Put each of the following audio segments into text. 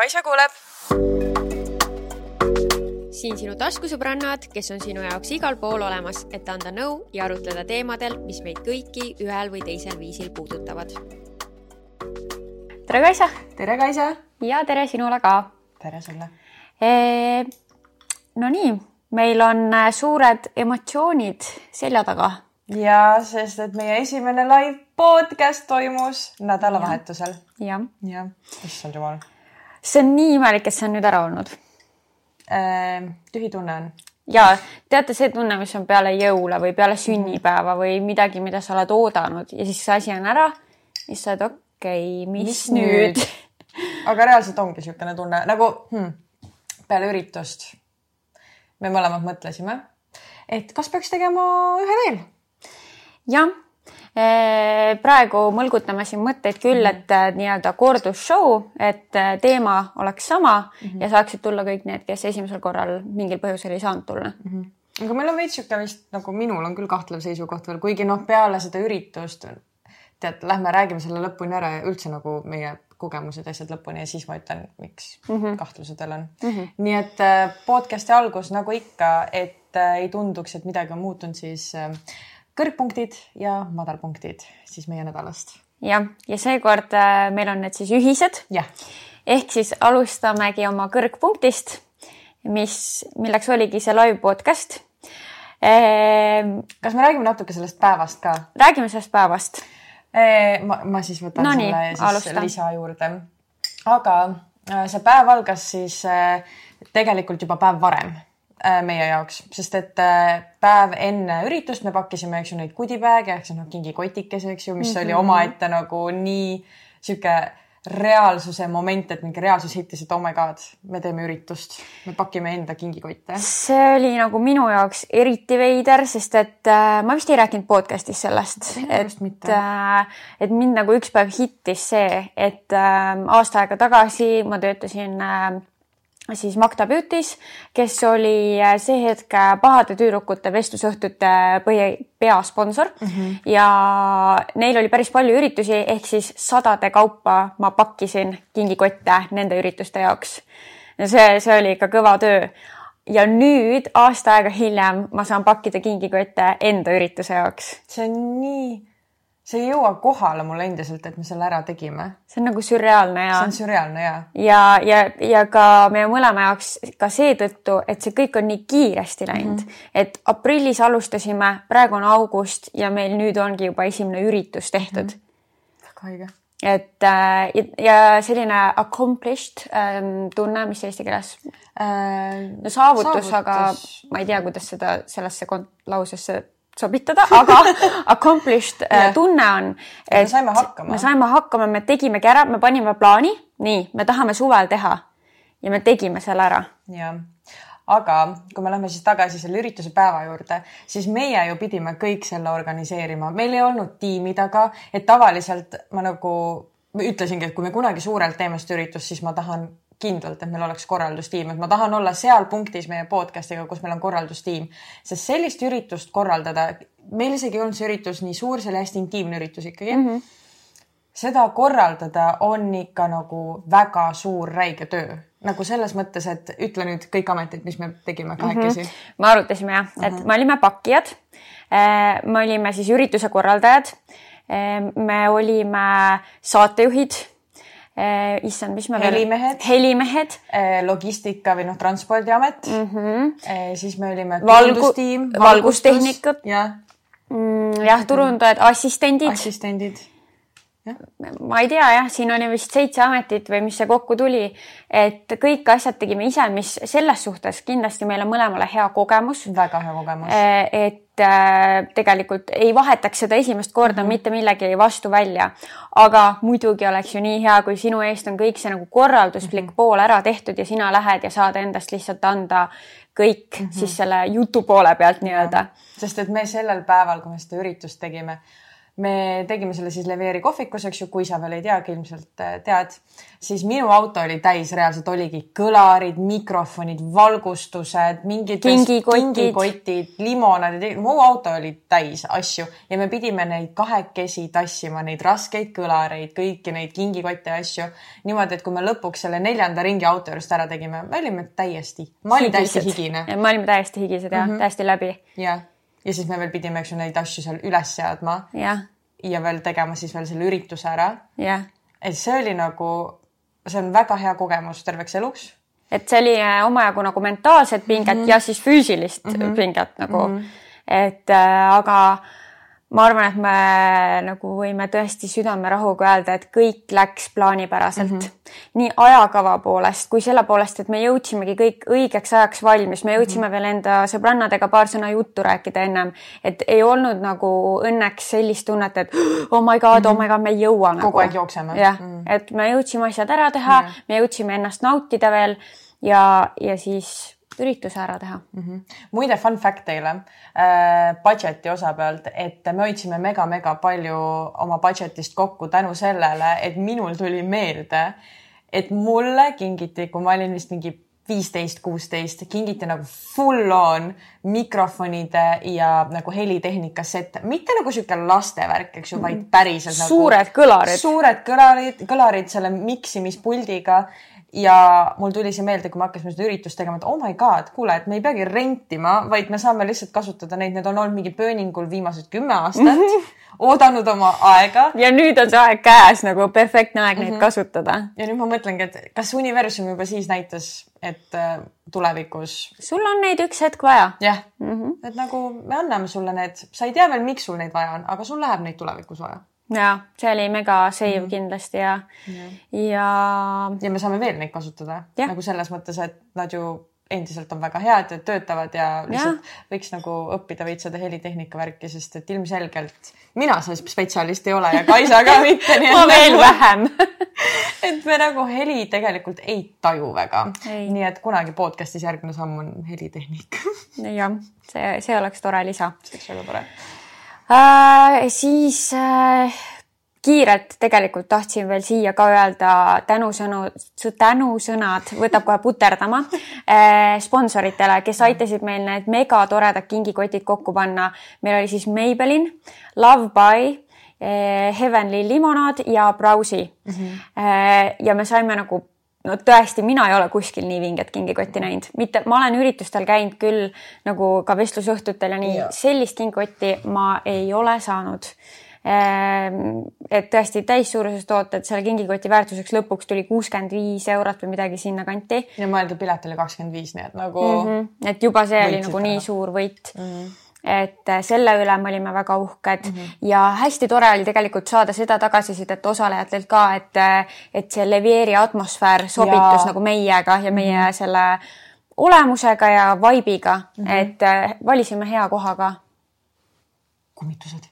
Kaisa kuuleb. siin sinu taskusõbrannad, kes on sinu jaoks igal pool olemas, et anda nõu ja arutleda teemadel, mis meid kõiki ühel või teisel viisil puudutavad. tere, Kaisa! tere, Kaisa! ja tere sinule ka! tere sulle! Nonii, meil on äh, suured emotsioonid selja taga. ja, sest et meie esimene live podcast toimus nädalavahetusel. jah. jah, issand jumal. See on nii imelik, et see on nüüd ära olnud äh,. tühi tunne on. ja teate, see tunne, mis on peale jõule või peale sünnipäeva või midagi, mida sa oled oodanud ja siis see asi on ära. siis sa oled okei okay,, mis, mis nüüd, nüüd? aga reaalselt ongi niisugune tunne nagu hmm, peale üritust me mõlemad mõtlesime, et kas peaks tegema ühe veel. jah, praegu mõlgutame siin mõtteid küll, et äh, nii-öelda kordusshow, et äh, teema oleks sama mm -hmm. ja saaksid tulla kõik need, kes esimesel korral mingil põhjusel ei saanud tulla mm. -hmm aga meil on veits niisugune vist nagu minul on küll kahtlev seisukoht veel, kuigi noh, peale seda üritust tead, lähme räägime selle lõpuni ära ja üldse nagu meie kogemused, asjad lõpuni ja siis ma ütlen, miks mm -hmm. kahtlused on mm. -hmm. nii et äh, podcast'i algus nagu ikka, et äh, ei tunduks, et midagi on muutunud, siis äh, kõrgpunktid ja madalpunktid siis meie nädalast. jah, ja seekord meil on need siis ühised. ehk siis alustamegi oma kõrgpunktist, mis, milleks oligi see live podcast ehm, kas me räägime natuke sellest päevast ka? räägime sellest päevast ma, ma siis võtan no selle nii, siis alusta. lisa juurde. aga äh, see päev algas siis äh, tegelikult juba päev varem äh, meie jaoks, sest et päev enne üritust me pakkisime, eks ju, neid goodie-bag'e ehk siis noh, kingikotikese, eks ju, mis mm -hmm. oli omaette nagu nii sihuke reaalsuse moment, et mingi reaalsus hittis, et oh my god, me teeme üritust, me pakime enda kingikotte. see oli nagu minu jaoks eriti veider, sest et äh, ma vist ei rääkinud podcast'is sellest, et, äh, et mind nagu üks päev hittis see, et äh, aasta aega tagasi ma töötasin äh, siis Magda Beautys, kes oli äh, see hetk äh, pahade tüdrukute vestlusõhtute põhi, peasponsor mm -hmm. ja neil oli päris palju üritusi, ehk siis sadade kaupa ma pakkisin kingikotte nende ürituste jaoks. ja see, see oli ikka kõva töö. ja nüüd aasta aega hiljem ma saan pakkida kingikotte enda ürituse jaoks. see on nii see ei jõua kohale mulle endiselt, et me selle ära tegime. see on nagu sürreaalne ja. see on sürreaalne ja. ja, ja, ja ka meie mõlema jaoks ka seetõttu, et see kõik on nii kiiresti läinud mm, -hmm. et aprillis alustasime, praegu on august ja meil nüüd ongi juba esimene üritus tehtud mm. -hmm. väga haige et äh, ja selline accomplished ähm, tunne, mis eesti keeles äh,? no saavutus, saavutus., aga ma ei tea, kuidas seda sellesse lausesse sobitada, aga accomplished yeah. tunne on. me saime hakkama. me saime hakkama, me tegimegi ära, me panime plaani, nii, me tahame suvel teha ja me tegime selle ära. jah, aga kui me lähme siis tagasi selle ürituse päeva juurde, siis meie ju pidime kõik selle organiseerima, meil ei olnud tiimi taga, et tavaliselt ma nagu ütlesingi, et kui me kunagi suurelt teeme seda üritust, siis ma tahan kindlalt, et meil oleks korraldustiim, et ma tahan olla seal punktis meie podcast'iga, kus meil on korraldustiim, sest sellist üritust korraldada, meil isegi ei olnud see üritus nii suur, see oli hästi intiimne üritus ikkagi mm. -hmm. seda korraldada on ikka nagu väga suur räige töö, nagu selles mõttes, et ütle nüüd kõik ametid, mis me tegime kahekesi mm. -hmm. me arutasime jah, et mm -hmm. me olime pakkijad. Äh, me olime siis ürituse korraldajad. Äh, me olime saatejuhid Eh, issand, mis me veel. helimehed. helimehed. Eh, logistika või noh, transpordiamet mm. -hmm. siis me olime valgustiim. valgustehnikud. jah mm,. jah, turundajad, assistendid. assistendid ma ei tea jah, siin oli vist seitse ametit või mis see kokku tuli, et kõik asjad tegime ise, mis selles suhtes kindlasti meile mõlemale hea kogemus. väga hea kogemus. Eh, et äh, tegelikult ei vahetaks seda esimest korda mm -hmm. mitte millegi vastu välja. aga muidugi oleks ju nii hea, kui sinu eest on kõik see nagu korralduslik mm -hmm. pool ära tehtud ja sina lähed ja saad endast lihtsalt anda kõik mm -hmm. siis selle jutu poole pealt nii-öelda. sest et me sellel päeval, kui me seda üritust tegime me tegime selle siis Leveeri kohvikus, eks ju, kui sa veel ei teagi, ilmselt äh, tead, siis minu auto oli täis, reaalselt oligi kõlarid, mikrofonid, valgustused, mingid kingikotid, kingikotid, limonad, mu auto oli täis asju ja me pidime neid kahekesi tassima, neid raskeid kõlareid, kõiki neid kingikotte ja asju. niimoodi, et kui me lõpuks selle neljanda ringi auto juurest ära tegime, me olime täiesti, ma olin täiesti higine. me olime täiesti higised ja mm -hmm. täiesti läbi. jah ja siis me veel pidime, eks ju, neid asju seal üles seadma. ja veel tegema siis veel selle ürituse ära. et see oli nagu, see on väga hea kogemus terveks eluks. et see oli äh, omajagu nagu mentaalset pinget mm -hmm. ja siis füüsilist mm -hmm. pinget nagu mm, -hmm. et äh, aga ma arvan, et me nagu võime tõesti südamerahuga öelda, et kõik läks plaanipäraselt mm. -hmm. nii ajakava poolest kui selle poolest, et me jõudsimegi kõik õigeks ajaks valmis, me jõudsime mm -hmm. veel enda sõbrannadega paar sõna juttu rääkida ennem, et ei olnud nagu õnneks sellist tunnet, et oh my god mm, -hmm. oh my god, me ei jõua nagu. kogu aeg jookseme. jah mm, -hmm. et me jõudsime asjad ära teha mm, -hmm. me jõudsime ennast nautida veel ja, ja siis ürituse ära teha mm. -hmm. muide, fun fact teile äh, budget'i osa pealt, et me hoidsime mega-mega palju oma budget'ist kokku tänu sellele, et minul tuli meelde, et mulle kingiti, kui ma olin vist mingi viisteist, kuusteist, kingiti nagu full on mikrofonide ja nagu helitehnika sett, mitte nagu sihuke lastevärk, eks ju, vaid mhm. päriselt nagu. suured kõlarid. suured kõlarid, kõlarid selle miksimispuldiga ja mul tuli see meelde, kui me hakkasime seda üritust tegema, et oh my god, kuule, et me ei peagi rentima, vaid me saame lihtsalt kasutada neid, need on olnud mingi pööningul viimased kümme aastat mm, -hmm. oodanud oma aega. ja nüüd on see aeg käes nagu perfektne aeg mm -hmm. neid mhm. kasutada. ja nüüd ma mõtlengi, et kas universum juba siis näitas, et äh, tulevikus. sul on neid üks hetk vaja. jah mm, -hmm. et nagu me anname sulle need, sa ei tea veel, miks sul neid vaja on, aga sul läheb neid tulevikus vaja ja see oli mega save -hmm. kindlasti ja, ja, ja. ja me saame veel neid kasutada ja. nagu selles mõttes, et nad ju endiselt on väga head ja töötavad ja lihtsalt ja. võiks nagu õppida veits seda helitehnika värki, sest et ilmselgelt mina see spetsialist ei ole ja Kaisa ka mitte. ma veel nagu, vähem et me nagu heli tegelikult ei taju väga. nii et kunagi podcast'is järgmine samm on helitehnika jah, see, see oleks tore lisa. see oleks väga tore äh,. siis äh, kiirelt tegelikult tahtsin veel siia ka öelda tänusõnu, tänusõnad, võtab kohe puterdama äh, sponsoritele, kes aitasid meil need megatoredad kingikotid kokku panna. meil oli siis Maybelline, Love By äh,, Heavenly limonaad ja Browsi mm. -hmm. Äh, ja me saime nagu no tõesti, mina ei ole kuskil nii vinget kingikotti näinud, mitte, ma olen üritustel käinud küll nagu ka vestlusõhtutel ja nii sellist kingikotti ma ei ole saanud. Ehm, et tõesti täissuuruses tooted, selle kingikoti väärtuseks lõpuks tuli kuuskümmend viis eurot või midagi sinnakanti. ja mõelge, pilet oli kakskümmend viis, nii et nagu mm. -hmm. et juba see oli nagu nii suur võit mm. -hmm et äh, selle üle me olime väga uhked mm -hmm. ja hästi tore oli tegelikult saada seda tagasisidet osalejatelt ka, et, äh, et see Levieri atmosfäär sobitus ja. nagu meiega ja meie mm -hmm. selle olemusega ja vibe'iga mm, -hmm. et äh, valisime hea koha ka. kummitused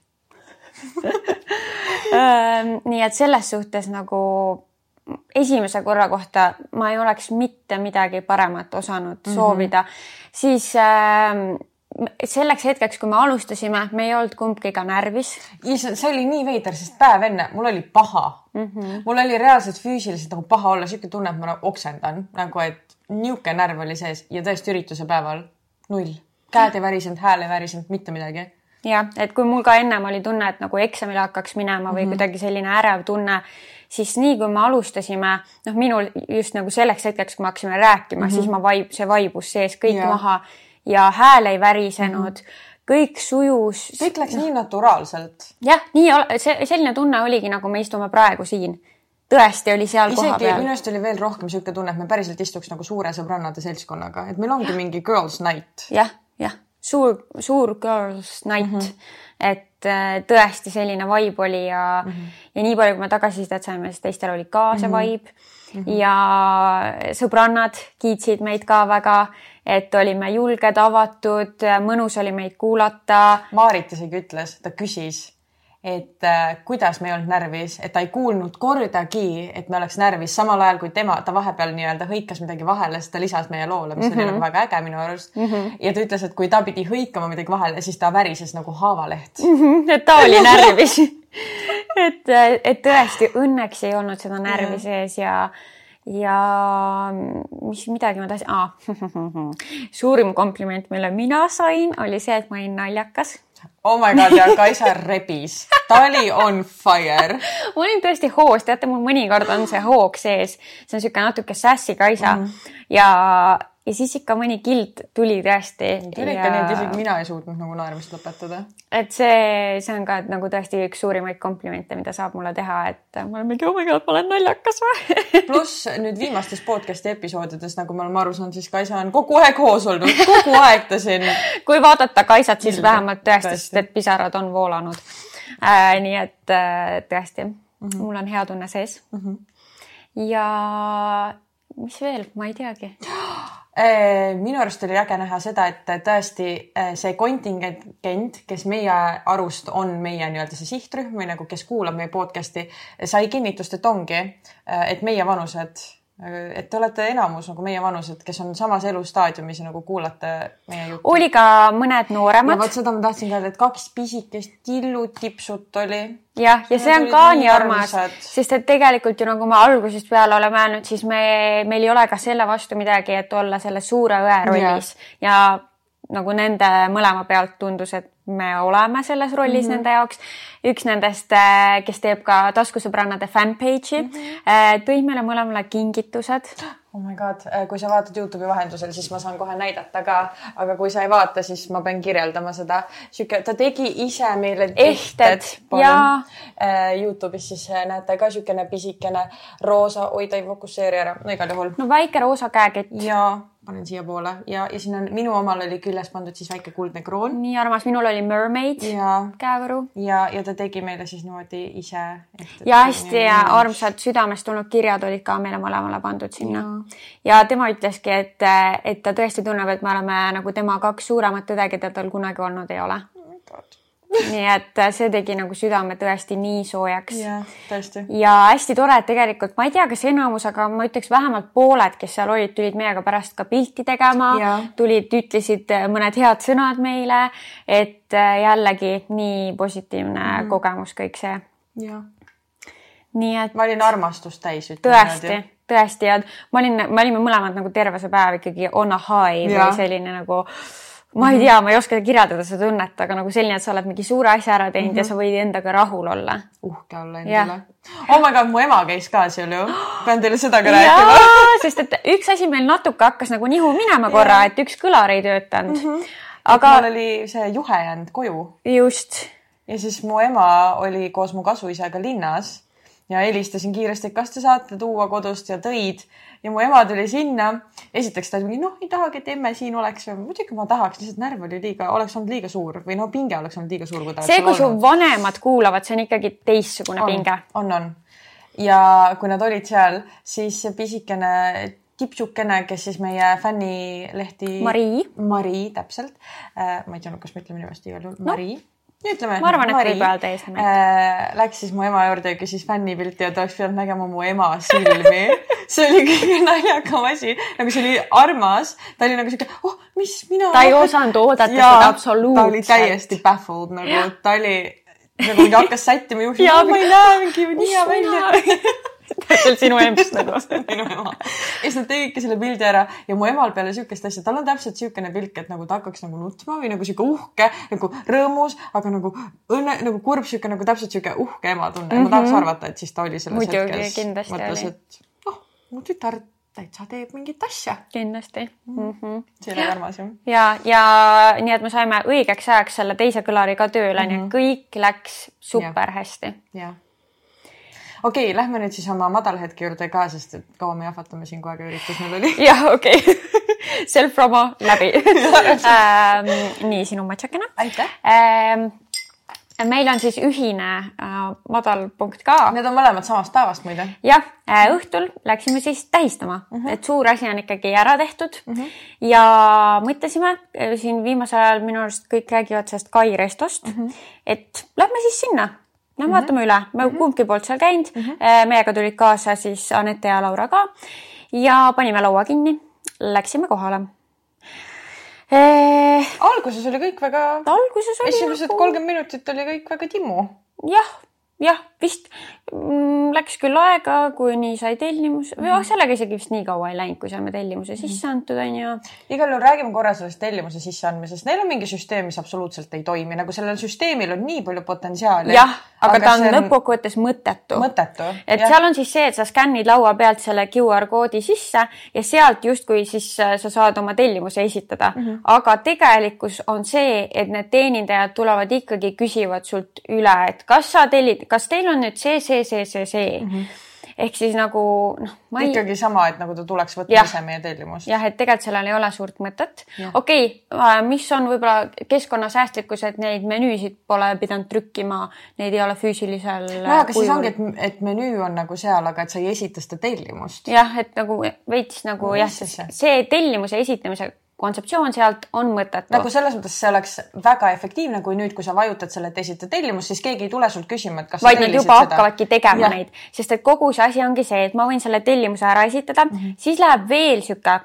nii et selles suhtes nagu esimese korra kohta ma ei oleks mitte midagi paremat osanud mm -hmm. soovida, siis äh, selleks hetkeks, kui me alustasime, me ei olnud kumbki ka närvis. issand, see oli nii veider, sest päev enne mul oli paha mm. -hmm. mul oli reaalselt füüsiliselt nagu paha olla, sihuke tunne, et ma nagu oksendan nagu, et niisugune närv oli sees ja tõesti ürituse päeval null, käed ei värisenud, hääl ei värisenud, mitte midagi. jah, et kui mul ka ennem oli tunne, et nagu eksamile hakkaks minema või mm -hmm. kuidagi selline ärev tunne, siis nii kui me alustasime, noh, minul just nagu selleks hetkeks, kui me hakkasime rääkima mm, -hmm. siis ma vaib, see vaibus sees kõik ja. maha ja hääl ei värisenud mm. -hmm kõik sujus. kõik läks no. nii naturaalselt. jah, nii see selline tunne oligi, nagu me istume praegu siin. tõesti oli seal Isegi koha peal. minu arust oli veel rohkem niisugune tunne, et me päriselt istuks nagu suure sõbrannade seltskonnaga, et meil ongi ja. mingi girls night ja,. jah, jah, suur, suur girls night mm. -hmm. et äh, tõesti selline vibe oli ja mm, -hmm. ja nii palju, kui me tagasisidet saime, siis teistel oli ka see -hmm. vibe mm -hmm. ja sõbrannad kiitsid meid ka väga et olime julged, avatud, mõnus oli meid kuulata. Maarit isegi ütles, ta küsis, et äh, kuidas me ei olnud närvis, et ta ei kuulnud kordagi, et me oleks närvis, samal ajal kui tema, ta vahepeal nii-öelda hõikas midagi vahele, siis ta lisas meie loole, mis mm -hmm. oli mhm. nagu väga äge minu arust mm. -hmm. ja ta ütles, et kui ta pidi hõikama midagi vahele, siis ta värises nagu haavaleht mm. -hmm. et ta oli närvis et, et tõesti õnneks ei olnud seda närvi sees ja ja mis midagi ma tahtsin ah,, suurim kompliment, mille mina sain, oli see, et ma olin naljakas. Oh my god ja Kaisa rebis, ta oli on fire. ma olin tõesti hoos, teate, mul mõnikord on see hoog sees, see on niisugune natuke sassy Kaisa. Mm -hmm. ja ja siis ikka mõni kild tuli tõesti. ikka nii, et isegi mina ei suutnud nagu naermist lõpetada. et see, see on ka nagu tõesti üks suurimaid komplimente, mida saab mulle teha, et ma olen mingi oh my god, ma olen naljakas või pluss nüüd viimastes podcast'i episoodides, nagu me oleme aru saanud, siis Kaisa on kogu aeg hoos olnud, kogu aeg ta siin. kui vaadata Kaisat, siis Ilde. vähemalt tõesti, sest et pisarad on voolanud äh,. nii et äh, tõesti mm, -hmm. mul on hea tunne sees mm. -hmm. ja mis veel, ma ei teagi minu arust oli äge näha seda, et tõesti äh, see kontingent, kes meie arust on meie nii-öelda see sihtrühm või nagu, kes kuulab meie podcast'i, sai kinnitust, et ongi, äh, et meie vanused et te olete enamus nagu meie vanused, kes on samas elustaadiumis ja nagu kuulate meie juttu. oli ka mõned nooremad. vot seda ma tahtsin ka öelda, et kaks pisikest tillutipsut oli. jah, ja see on ka nii armas, sest et tegelikult ju nagu me algusest peale oleme öelnud, siis me, meil ei ole ka selle vastu midagi, et olla selle suure õe rollis ja, ja nagu nende mõlema pealt tundus, et me oleme selles rollis mm -hmm. nende jaoks. üks nendest, äh, kes teeb ka taskusõbrannade fanpage'i mm, -hmm. tõi meile mõlemale kingitused. oh my god, äh, kui sa vaatad Youtube'i vahendusel, siis ma saan kohe näidata ka, aga kui sa ei vaata, siis ma pean kirjeldama seda. sihuke, ta tegi ise meile ehted ja Youtube'is siis näete ka siukene pisikene roosa, oi ta ei fokusseeri ära, no igal juhul. no väike roosa käekett. ja panen siiapoole ja, ja siin on minu omal oli küljes pandud siis väike kuldne kroon. nii armas, minul oli mermaid käevõru. ja, ja ta tegi meile siis niimoodi ise. ja hästi ja armsad südamest tulnud kirjad olid ka meile mõlemale pandud sinna. ja tema ütleski, et, et ta tõesti tunneb, et me oleme nagu tema kaks suuremat õde, keda tal kunagi olnud ei ole nii et äh, see tegi nagu südame tõesti nii soojaks. ja hästi tore, et tegelikult ma ei tea, kas enamus, aga ma ütleks vähemalt pooled, kes seal olid, tulid meiega pärast ka pilti tegema, tulid, ütlesid äh, mõned head sõnad meile, et äh, jällegi nii positiivne mm. kogemus kõik see. nii et. ma olin armastust täis. tõesti, tõesti ja ma olin, me olime mõlemad nagu terve see päev ikkagi on a high või selline nagu ma ei tea, ma ei oska kirjeldada seda tunnet, aga nagu selline, et sa oled mingi suure asja ära teinud mm -hmm. ja sa võid endaga rahul olla. uhke olla endale. oh my god, mu ema käis ka seal ju. pean teile seda ka rääkima. sest et üks asi meil natuke hakkas nagu nihu minema korra, et üks kõlar ei töötanud mm. -hmm. aga. mul oli see juhe jäänud koju. just. ja siis mu ema oli koos mu kasuisaga linnas ja helistasin kiiresti, kas te saate tuua kodust ja tõid ja mu ema tuli sinna. esiteks ta mingi noh, ei tahagi, et emme siin oleks. muidugi ma tahaks, lihtsalt närv oli liiga, oleks olnud liiga suur või no pinge oleks olnud liiga suur, see, kui su vanemad kuulavad, see on ikkagi teistsugune on, pinge. on, on. ja kui nad olid seal, siis pisikene tipsukene, kes siis meie fännilehti. Marii. Marii, täpselt. Äh, ma ei teadnud, kas me ütleme nimesti igal juhul no. Marii ütleme. arvan, et võib öelda eesnime äh,. Läks siis mu ema juurde ja küsis fännipilti ja ta oleks pidanud nägema mu ema silmi see oli kõige naljakam asi, nagu see oli armas, ta oli nagu siuke, oh, mis mina. ta ei osanud oodata ja, seda absoluutselt. ta oli täiesti baffled nagu, ta oli nagu mingi hakkas sättima juhti, ma ei näe mingi nii hea välja täpselt sinu emps nagu. minu ema. ja siis nad tegidki selle pildi ära ja mu emal peale sihukest asja, tal on täpselt sihukene pilk, et nagu ta hakkaks nagu nutma või nagu sihuke uhke, nagu rõõmus, aga nagu õnne, nagu kurb sihuke nagu täpselt sihuke uhke ema tunne mm. -hmm. ma tahaks mhm. arvata, et siis ta oli selles Muidugi, hetkes. mõtles, et oh, mu tütar täitsa teeb mingit asja. kindlasti mm. -hmm. see oli armas jah. ja, ja nii, et me saime õigeks ajaks selle teise kõlari ka tööle mm, -hmm. nii et mhm. kõik läks super ja. hästi. jah okei okay,, lähme nüüd siis oma madalhetke juurde ka, sest et kaua me jahvatame siin, kui aega üritus meil oli. jah, okei okay. Self-promo läbi ähm, nii, sinu matšakene. aitäh ähm, meil on siis ühine äh, madal punkt ka. Need on mõlemad samast päevast muide. jah äh,, õhtul läksime siis tähistama mm, -hmm. et suur asi on ikkagi ära tehtud mm. -hmm. ja mõtlesime äh, siin viimasel ajal minu arust kõik räägivad sellest Kai restost mm, -hmm. et lähme siis sinna no mm -hmm. vaatame üle, me mm -hmm. kumbki poolt seal käinud mm, -hmm. meiega tulid kaasa siis Anette ja Laura ka ja panime laua kinni, läksime kohale eh,. alguses oli kõik väga. alguses oli. esimesed nagu- kolmkümmend nagu... minutit oli kõik väga timmu. jah, jah, vist mm, läks küll aega, kuni sai tellimus või oh, sellega isegi vist nii kaua ei läinud, kui saime tellimuse sisse antud, onju. igal juhul räägime korra sellest tellimuse sisseandmisest. Neil on mingi süsteem, mis absoluutselt ei toimi, nagu sellel süsteemil on nii palju potentsiaali. jah, aga ta on, on lõppkokkuvõttes mõttetu. mõttetu. et jah. seal on siis see, et sa skännid laua pealt selle QR koodi sisse ja sealt justkui siis äh, sa saad oma tellimuse esitada mm. -hmm. aga tegelikkus on see, et need teenindajad tulevad ikkagi, küsivad sult üle, et kas sa tellid, kas teil on nüüd see, see, see, see, see mm. -hmm ehk siis nagu noh. Ei... ikkagi sama, et nagu ta tuleks võtma ja. ise meie tellimust. jah, et tegelikult sellel ei ole suurt mõtet. okei okay,, äh, mis on võib-olla keskkonnasäästlikkus, et neid menüüsid pole pidanud trükkima, neid ei ole füüsilisel. no aga siis ongi, et, et menüü on nagu seal, aga et sa ei esita seda tellimust. jah, et nagu veits nagu no, jah, see tellimuse esitamise kontseptsioon sealt on mõttetu. nagu selles mõttes see oleks väga efektiivne, kui nüüd, kui sa vajutad selle, et esita tellimus, siis keegi ei tule sult küsima, et kas vaid nad juba seda. hakkavadki tegema ja. neid, sest et kogu see asi ongi see, et ma võin selle tellimuse ära esitada mm, -hmm. siis läheb veel sihuke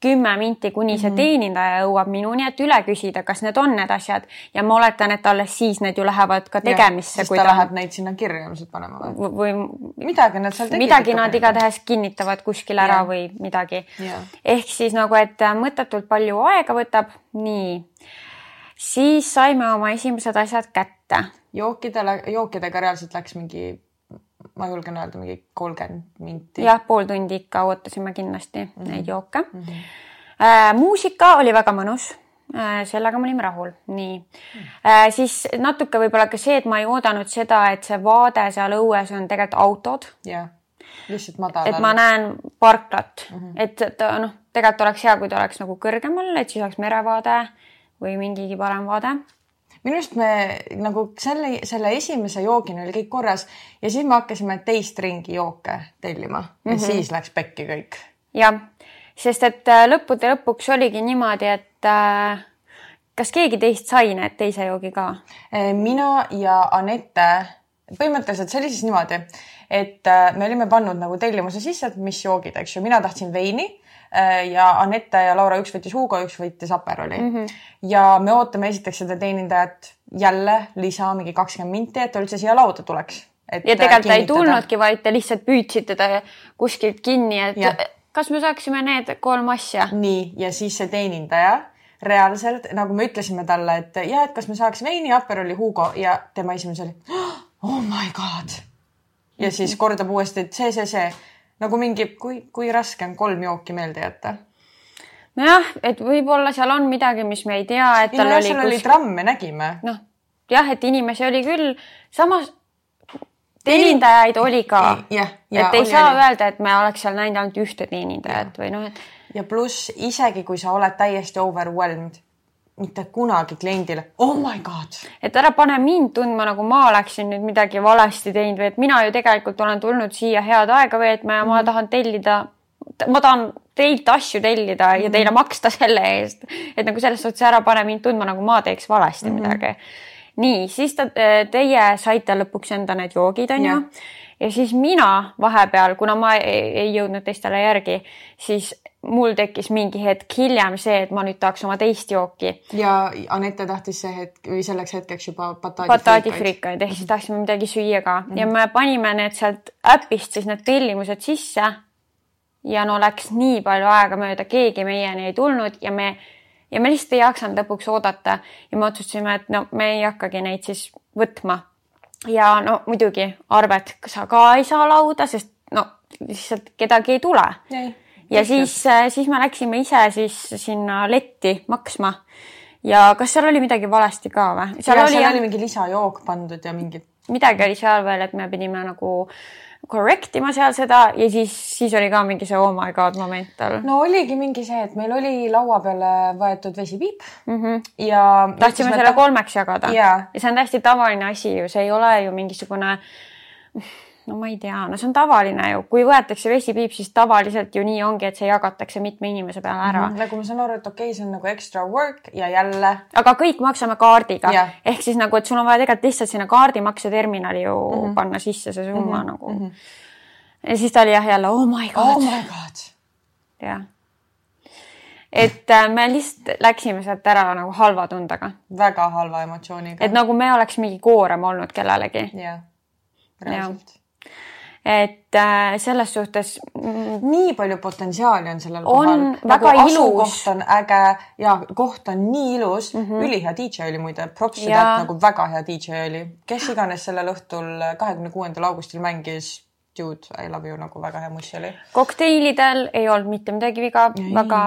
kümme minti, kuni see mhm. teenindaja jõuab minuni, et üle küsida, kas need on need asjad ja ma oletan, et alles siis need ju lähevad ka tegemisse. siis ta, ta läheb neid sinna kirja ilmselt panema või? või midagi nad seal midagi nad igatahes kinnitavad kuskil ära ja. või midagi. ehk siis nagu, et mõttetult palju aega võtab. nii, siis saime oma esimesed asjad kätte. jookidele, jookidega reaalselt läks mingi ma julgen öelda mingi kolmkümmend minti. jah, pool tundi ikka ootasime kindlasti mm -hmm. neid jooke mm. -hmm. Äh, muusika oli väga mõnus äh,. sellega me olime rahul, nii mm. -hmm. äh, siis natuke võib-olla ka see, et ma ei oodanud seda, et see vaade seal õues on tegelikult autod. jah, lihtsalt madal. et ma näen parklat mm, -hmm. et, et noh, tegelikult oleks hea, kui ta oleks nagu kõrgemal, et siis oleks merevaade või mingigi parem vaade minu arust me nagu selle, selle esimese joogini oli kõik korras ja siis me hakkasime teist ringi jooke tellima ja mm -hmm. siis läks pekki kõik. jah, sest et äh, lõppude lõpuks oligi niimoodi, et äh, kas keegi teist sai need teise joogi ka? Äh, mina ja Anette, põhimõtteliselt see oli siis niimoodi, et äh, me olime pannud nagu tellimuse sisse, et mis joogid, eks ju, mina tahtsin veini ja Anette ja Laura, üks võttis Hugo, üks võttis Aperoli mm. -hmm. ja me ootame esiteks seda teenindajat jälle lisa mingi kakskümmend minti, et ta üldse siia lauda tuleks. ja tegelikult ta ei tulnudki, vaid te lihtsalt püüdsite ta kuskilt kinni, et ja. kas me saaksime need kolm asja. nii, ja siis see teenindaja reaalselt, nagu me ütlesime talle, et ja, et kas me saaks veini, Aperoli, Hugo ja tema esimene oli oh my god. ja siis kordab uuesti, et see, see, see nagu mingi, kui, kui raske on kolm jooki meelde jätta? nojah, et võib-olla seal on midagi, mis me ei tea, et tal oli. seal kus... oli tramm, me nägime. noh, jah, et inimesi oli küll, samas teenindajaid oli ka. et ei saa oli. öelda, et me oleks seal näinud ainult ühte teenindajat ja. või noh, et. ja pluss isegi kui sa oled täiesti overwhelmed mitte kunagi kliendile, oh my god. et ära pane mind tundma, nagu ma oleksin nüüd midagi valesti teinud või et mina ju tegelikult olen tulnud siia head aega veetma ja ma mhm. tahan tellida, ma tahan teilt asju tellida mm -hmm. ja mhm. teile maksta selle eest. et nagu selles suhtes ära pane mind tundma, nagu ma teeks valesti mm -hmm. midagi. nii, siis ta, teie saite lõpuks enda need joogid, onju ja siis mina vahepeal, kuna ma ei, ei jõudnud teistele järgi, siis mul tekkis mingi hetk hiljem see, et ma nüüd tahaks oma teist jooki. ja Anette tahtis see hetk või selleks hetkeks juba bataadifrikaid ehk siis tahtsime midagi süüa ka mm -hmm. ja me panime need sealt äpist siis need tellimused sisse. ja no läks nii palju aega mööda, keegi meieni ei tulnud ja me ja me lihtsalt ei jaksanud lõpuks oodata ja me otsustasime, et no me ei hakkagi neid siis võtma. ja no muidugi arvet sa ka ei saa lauda, sest no lihtsalt kedagi ei tule ja siis, äh, siis me läksime ise siis sinna letti maksma. ja kas seal oli midagi valesti ka või? seal ja, oli, oli mingi lisajook pandud ja mingid. midagi oli seal veel, et me pidime nagu correct ima seal seda ja siis, siis oli ka mingi see oh my god moment tal. no oligi mingi see, et meil oli laua peale võetud vesipiip mm -hmm. ja. tahtsime selle ta... kolmeks jagada yeah. ja see on täiesti tavaline asi ju, see ei ole ju mingisugune no ma ei tea, no see on tavaline ju, kui võetakse vesipiip, siis tavaliselt ju nii ongi, et see jagatakse mitme inimese peale ära mm. -hmm. nagu ma saan aru, et okei okay,, see on nagu extra work ja jälle. aga kõik maksame kaardiga yeah. ehk siis nagu, et sul on vaja tegelikult lihtsalt sinna kaardimakseterminali ju mm -hmm. panna sisse see summa mm -hmm. nagu mm. -hmm. ja siis ta oli jah jälle oh my god. oh my god. jah et äh, me lihtsalt läksime sealt ära nagu halva tundega. väga halva emotsiooniga. et nagu me oleks mingi koorem olnud kellelegi. jah reaalselt et äh, selles suhtes mm, nii palju potentsiaali on sellel on kohal. väga nagu ilus. on äge ja koht on nii ilus mm. -hmm. ülihea DJ oli muide, propsi Ja. pealt nagu väga hea DJ oli. kes iganes sellel õhtul, kahekümne kuuendal augustil mängis Dude, I love you nagu väga hea mussi oli. kokteilidel ei olnud mitte midagi viga, väga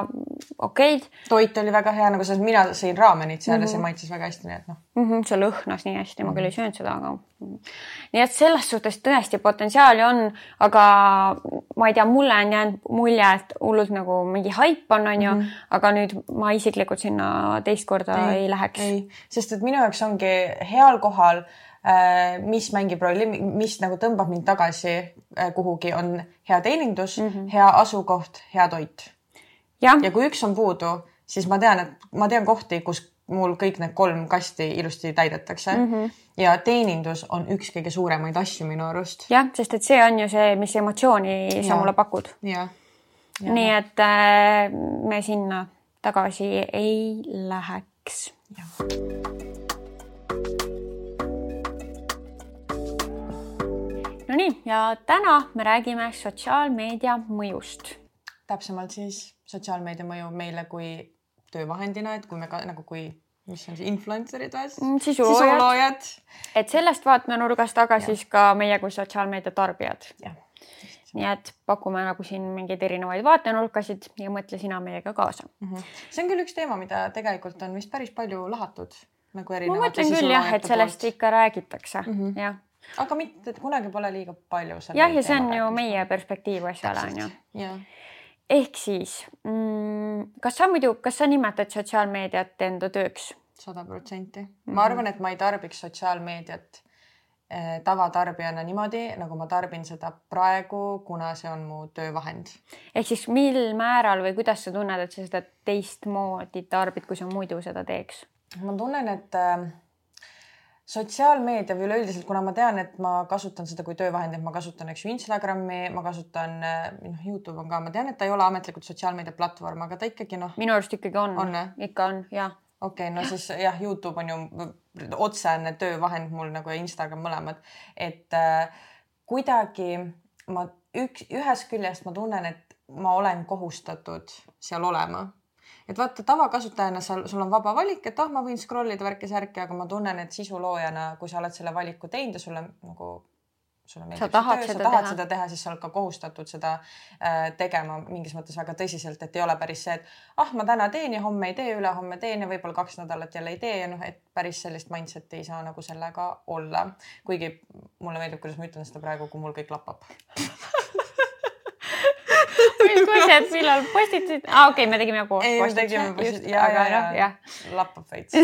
okeid toit oli väga hea, nagu selles, mina sõin raamenit seal Mhm. ja see maitses väga hästi, nii et noh. mm. -hmm, see lõhnas nii hästi, ma küll ei söönud seda, aga nii et selles suhtes tõesti potentsiaali on, aga ma ei tea, mulle on jäänud mulje, et hullult nagu mingi haip on, onju, aga nüüd ma isiklikult sinna teist korda ei, ei läheks. sest et minu jaoks ongi heal kohal mis mängib rolli, mis nagu tõmbab mind tagasi äh, kuhugi, on hea teenindus mm, -hmm. hea asukoht, hea toit. ja kui üks on puudu, siis ma tean, et ma tean kohti, kus mul kõik need kolm kasti ilusti täidetakse mm. -hmm. ja teenindus on üks kõige suuremaid asju minu arust. jah, sest et see on ju see, mis emotsiooni sa Jaa. mulle pakud. nii et äh, me sinna tagasi ei läheks. Nonii, ja täna me räägime sotsiaalmeedia mõjust. täpsemalt siis sotsiaalmeedia mõju meile kui töövahendina, et kui me ka nagu kui, mis on see influencer'id või? Mm, sisuloojad. et sellest vaatenurgast, aga siis ka meie kui sotsiaalmeedia tarbijad. nii et pakume nagu siin mingeid erinevaid vaatenurkasid ja mõtle sina meiega kaasa. see on küll üks teema, mida tegelikult on vist päris palju lahatud nagu ma mõtlen küll jah, et sellest poolt. ikka räägitakse mm. -hmm. jah. Aga mitte, et kunagi pole liiga palju. jah, ja see on ju meie perspektiiv asjale on ju. ehk siis mm, kas sa muidu, kas sa nimetad sotsiaalmeediat enda tööks? sada protsenti. Mhm. ma arvan, et ma ei tarbiks sotsiaalmeediat eh, tavatarbijana niimoodi, nagu ma tarbin seda praegu, kuna see on mu töövahend. ehk siis mil määral või kuidas sa tunned, et sa seda teistmoodi tarbid, kui sa muidu seda teeks? ma tunnen, et äh, sotsiaalmeedia või üleüldiselt, kuna ma tean, et ma kasutan seda kui töövahendit, ma kasutan, eks ju, Instagrami, ma kasutan, noh, Youtube on ka, ma tean, et ta ei ole ametlikult sotsiaalmeedia platvorm, aga ta ikkagi noh, minu arust ikkagi on, On, ikka on jah. okei okay,, no siis jah, Youtube on ju otsene töövahend mul nagu ja Instagram mõlemad, et äh, kuidagi ma üks, ühest küljest ma tunnen, et ma olen kohustatud seal olema et vaata tavakasutajana seal, sul on vaba valik, et ah, ma võin scroll ida värki-särki, aga ma tunnen, et sisuloojana, kui sa oled selle valiku teinud ja sulle nagu sulle meeldib tahad see töö, seda sa tahad teha. seda teha, siis sa oled ka kohustatud seda äh, tegema mingis mõttes väga tõsiselt, et ei ole päris see, et ah, ma täna teen ja homme ei tee, ülehomme teen ja võib-olla kaks nädalat jälle ei tee ja noh, et päris sellist mindset'i ei saa nagu sellega olla. kuigi mulle meeldib, kuidas ma ütlen seda praegu, kui mul kõik lappab. mis asjad, millal postitasid ah,? okei okay,, me tegime koos ei, me tegime just, posti- ja, aga ja, noh, ja lappab veits.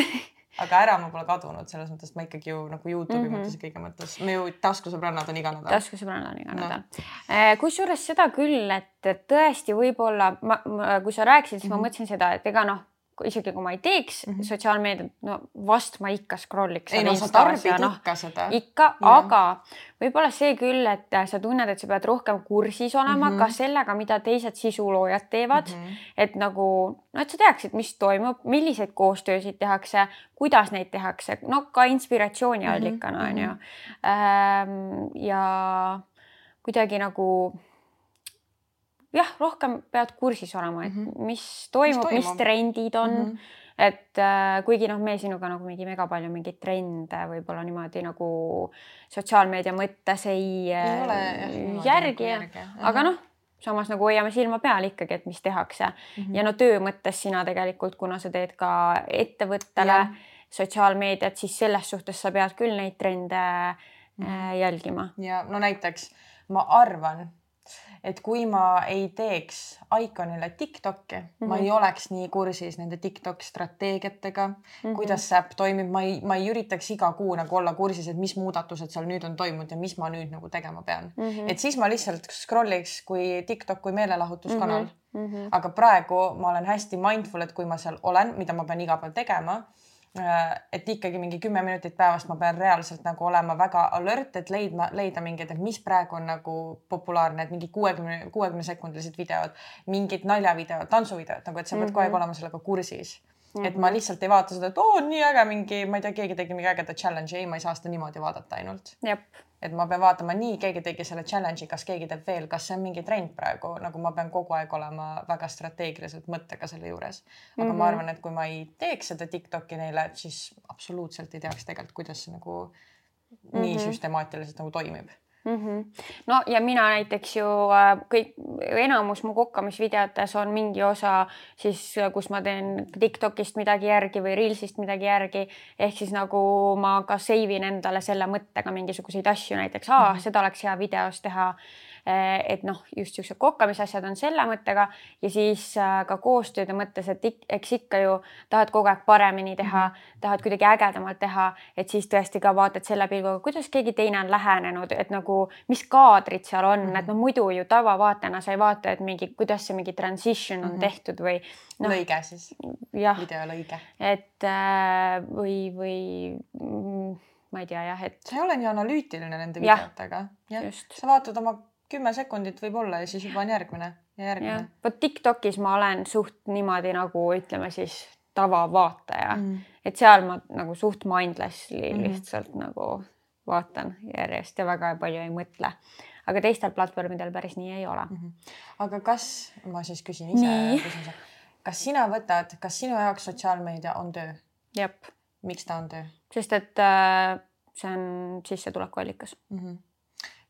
aga ära ma pole kadunud selles mõttes, ma ikkagi ju nagu Youtube'i mm -hmm. mõttes ja kõige mõttes, me ju taskusõbrannad on iga nädal. taskusõbrannad on iga Noh. nädal. kusjuures seda küll, et et tõesti võib-olla ma, ma, kui sa rääkisid, siis mm -hmm. ma mõtlesin seda, et ega noh, isegi kui ma ei teeks mm -hmm. sotsiaalmeediat, no vast ma ikka scroll iks. ei no sa tarbid ikka seda. ikka, aga võib-olla see küll, et sa tunned, et sa pead rohkem kursis olema mm -hmm. ka sellega, mida teised sisuloojad teevad mm. -hmm. et nagu, no et sa teaksid, mis toimub, milliseid koostöösid tehakse, kuidas neid tehakse, no ka inspiratsiooniallikana on ju. ja kuidagi nagu jah, rohkem pead kursis olema, et mm -hmm. mis toimub, mis, toimub? mis trendid on mm. Mhm. -hmm et äh, kuigi noh, me sinuga nagu mingi mega palju mingeid trende võib-olla niimoodi nagu sotsiaalmeedia mõttes ei, Ei ole, äh, niimoodi järgi nagu järgi, jah. aga noh, samas nagu hoiame silma peal ikkagi, et mis tehakse mm Mhm. -hmm. ja no töö mõttes sina tegelikult, kuna sa teed ka ettevõttele Jah. sotsiaalmeediat, siis selles suhtes sa pead küll neid trende Mhm. äh, jälgima. ja no näiteks ma arvan, et kui ma ei teeks Iconile Tiktoki mm, -hmm. ma Mhm. ei oleks nii kursis nende Tiktok strateegiatega mm, Mhm. -hmm. kuidas see äpp toimib, ma ei, ma ei üritaks iga kuu nagu olla kursis, et mis muudatused seal nüüd on toimunud ja mis ma nüüd nagu tegema pean mm. Mhm. -hmm. et siis ma lihtsalt scroll'iks kui Tiktok kui meelelahutuskanal mm. Mhm. -hmm. aga praegu ma olen hästi mindful, et kui ma seal olen, mida ma pean iga päev tegema et ikkagi mingi kümme minutit päevast ma pean reaalselt nagu olema väga alert, et leidma, leida mingeid, et mis praegu on nagu populaarne, et mingi kuuekümne, kuuekümne sekundilised videod, mingid naljavideod, tantsuvideod nagu, et sa pead mm -hmm. kogu aeg olema sellega kursis Mm -hmm. et ma lihtsalt ei vaata seda, et oo, nii äge mingi, ma ei tea, keegi tegi mingi ägeda challenge'i, ei, ma ei saa seda niimoodi vaadata ainult. et ma pean vaatama, nii keegi tegi selle challenge'i, kas keegi teeb veel, kas see on mingi trend praegu, nagu ma pean kogu aeg olema väga strateegiliselt mõttega selle juures. aga mm -hmm. ma mhm. arvan, et kui ma ei teeks seda Tiktoki neile, siis absoluutselt ei teaks tegelikult, kuidas see nagu mm -hmm. nii mhm. süstemaatiliselt nagu toimib mm. -hmm. no ja mina näiteks ju äh, kõik, enamus mu kokkamisvideotes on mingi osa siis, kus ma teen Tiktokist midagi järgi või Reelsist midagi järgi. ehk siis nagu ma ka save in endale selle mõttega mingisuguseid asju, näiteks, aa mm, -hmm. seda oleks hea videos teha Eh, et noh, just siuksed kokkamisasjad on selle mõttega ja siis äh, ka koostööde mõttes, et eks ikka ju tahad kogu aeg paremini teha -hmm. tahad kuidagi ägedamalt teha, et siis tõesti ka vaatad selle pilguga, kuidas keegi teine on lähenenud, et nagu mis kaadrid seal on mm, -hmm. et noh, muidu ju tavavaatajana sa ei vaata, et mingi, kuidas see mingi transition on mm -hmm. tehtud või no,. lõige siis. videolõige. et äh, või, või mm, ma ei tea jah, et. sa ei ole nii analüütiline nende videotega. sa vaatad oma kümme sekundit võib-olla ja siis juba on järgmine ja järgmine. vot Tiktokis ma olen suht niimoodi nagu ütleme siis tavavaataja mm., et seal ma nagu suht mindlessly mm. lihtsalt nagu vaatan järjest ja väga palju ei mõtle. aga teistel platvormidel päris nii ei ole mm. -hmm. aga kas, ma siis küsin ise küsimuse, kas sina võtad, kas sinu jaoks sotsiaalmeedia on töö? miks ta on töö? sest et äh, see on sissetulekuallikas mm. -hmm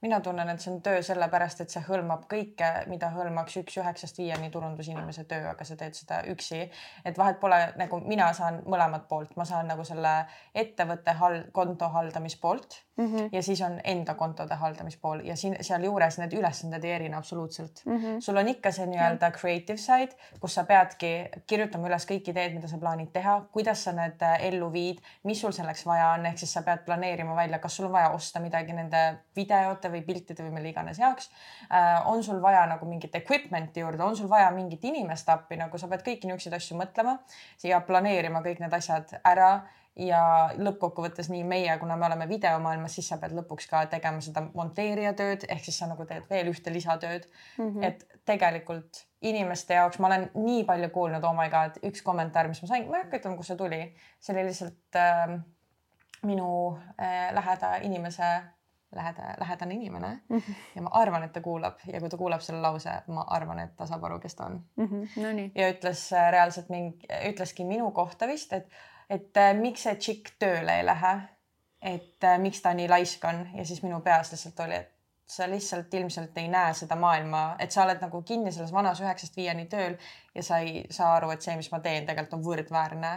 mina tunnen, et see on töö sellepärast, et see hõlmab kõike, mida hõlmaks üks üheksast viieni turundusinimese töö, aga sa teed seda üksi. et vahet pole nagu mina saan mõlemat poolt, ma saan nagu selle ettevõtte hal-, konto haldamispoolt mm -hmm. ja siis on enda kontode haldamispool ja siin sealjuures need ülesanded ei erine absoluutselt mm. -hmm. sul on ikka see nii-öelda creative side, kus sa peadki kirjutama üles kõik ideed, mida sa plaanid teha, kuidas sa need äh, ellu viid, mis sul selleks vaja on, ehk siis sa pead planeerima välja, kas sul on vaja osta midagi nende videote või piltide või mille iganes jaoks äh,. on sul vaja nagu mingit equipment'i juurde, on sul vaja mingit inimest appi, nagu sa pead kõiki niisuguseid asju mõtlema ja planeerima kõik need asjad ära ja lõppkokkuvõttes nii meie, kuna me oleme videomaailmas, siis sa pead lõpuks ka tegema seda monteerija tööd, ehk siis sa nagu teed veel ühte lisatööd mm. -hmm. et tegelikult inimeste jaoks ma olen nii palju kuulnud, oh my god, üks kommentaar, mis ma sain, ma ei hakka ütlema, kust see tuli, see oli lihtsalt äh, minu äh, läheda inimese läheda, lähedane inimene mm -hmm. ja ma arvan, et ta kuulab ja kui ta kuulab selle lause, ma arvan, et ta saab aru, kes ta on mm. -hmm. No nii. ja ütles äh, reaalselt mingi, ütleski minu kohta vist, et, et äh, miks see tšikk tööle ei lähe. et äh, miks ta nii laisk on ja siis minu peas lihtsalt oli, et sa lihtsalt ilmselt ei näe seda maailma, et sa oled nagu kinni selles vanas üheksast viieni tööl ja sa ei saa aru, et see, mis ma teen, tegelikult on võrdväärne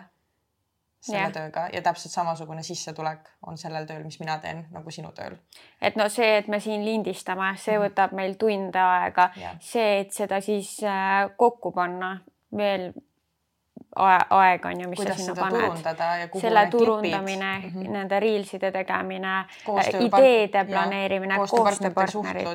selle yeah. tööga ja täpselt samasugune sissetulek on sellel tööl, mis mina teen nagu sinu tööl. et no see, et me siin lindistame, see mhm. võtab meil tunde aega yeah., see, et seda siis äh, kokku panna veel aeg on ju, mis Kuidas sa sinna paned. selle turundamine mm, -hmm. nende reelside tegemine, ideede planeerimine, koostööpartnerid,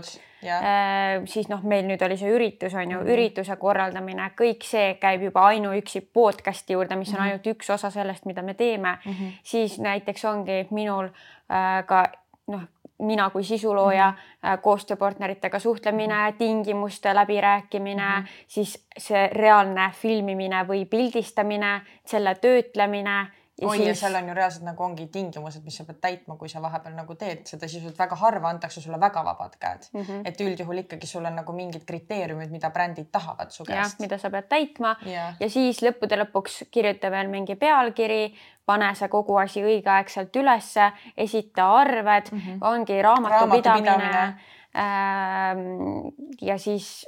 äh, siis noh, meil nüüd oli see üritus on ju mm, -hmm. ürituse korraldamine, kõik see käib juba ainuüksi podcast'i juurde, mis on mm -hmm. ainult üks osa sellest, mida me teeme mm. -hmm. siis näiteks ongi minul äh, ka noh, mina kui sisulooja mm -hmm. koostööpartneritega suhtlemine -hmm. tingimuste läbirääkimine mm, -hmm. siis see reaalne filmimine või pildistamine, selle töötlemine oi siis..., ja seal on ju reaalselt nagu ongi tingimused, mis sa pead täitma, kui sa vahepeal nagu teed seda sisult, väga harva antakse sulle väga vabad käed mm. -hmm. et üldjuhul ikkagi sul on nagu mingid kriteeriumid, mida brändid tahavad su käest. mida sa pead täitma ja. ja siis lõppude lõpuks kirjuta veel mingi pealkiri, pane see kogu asi õigeaegselt ülesse, esita arved mm, -hmm. ongi raamatupidamine. Ähm, ja siis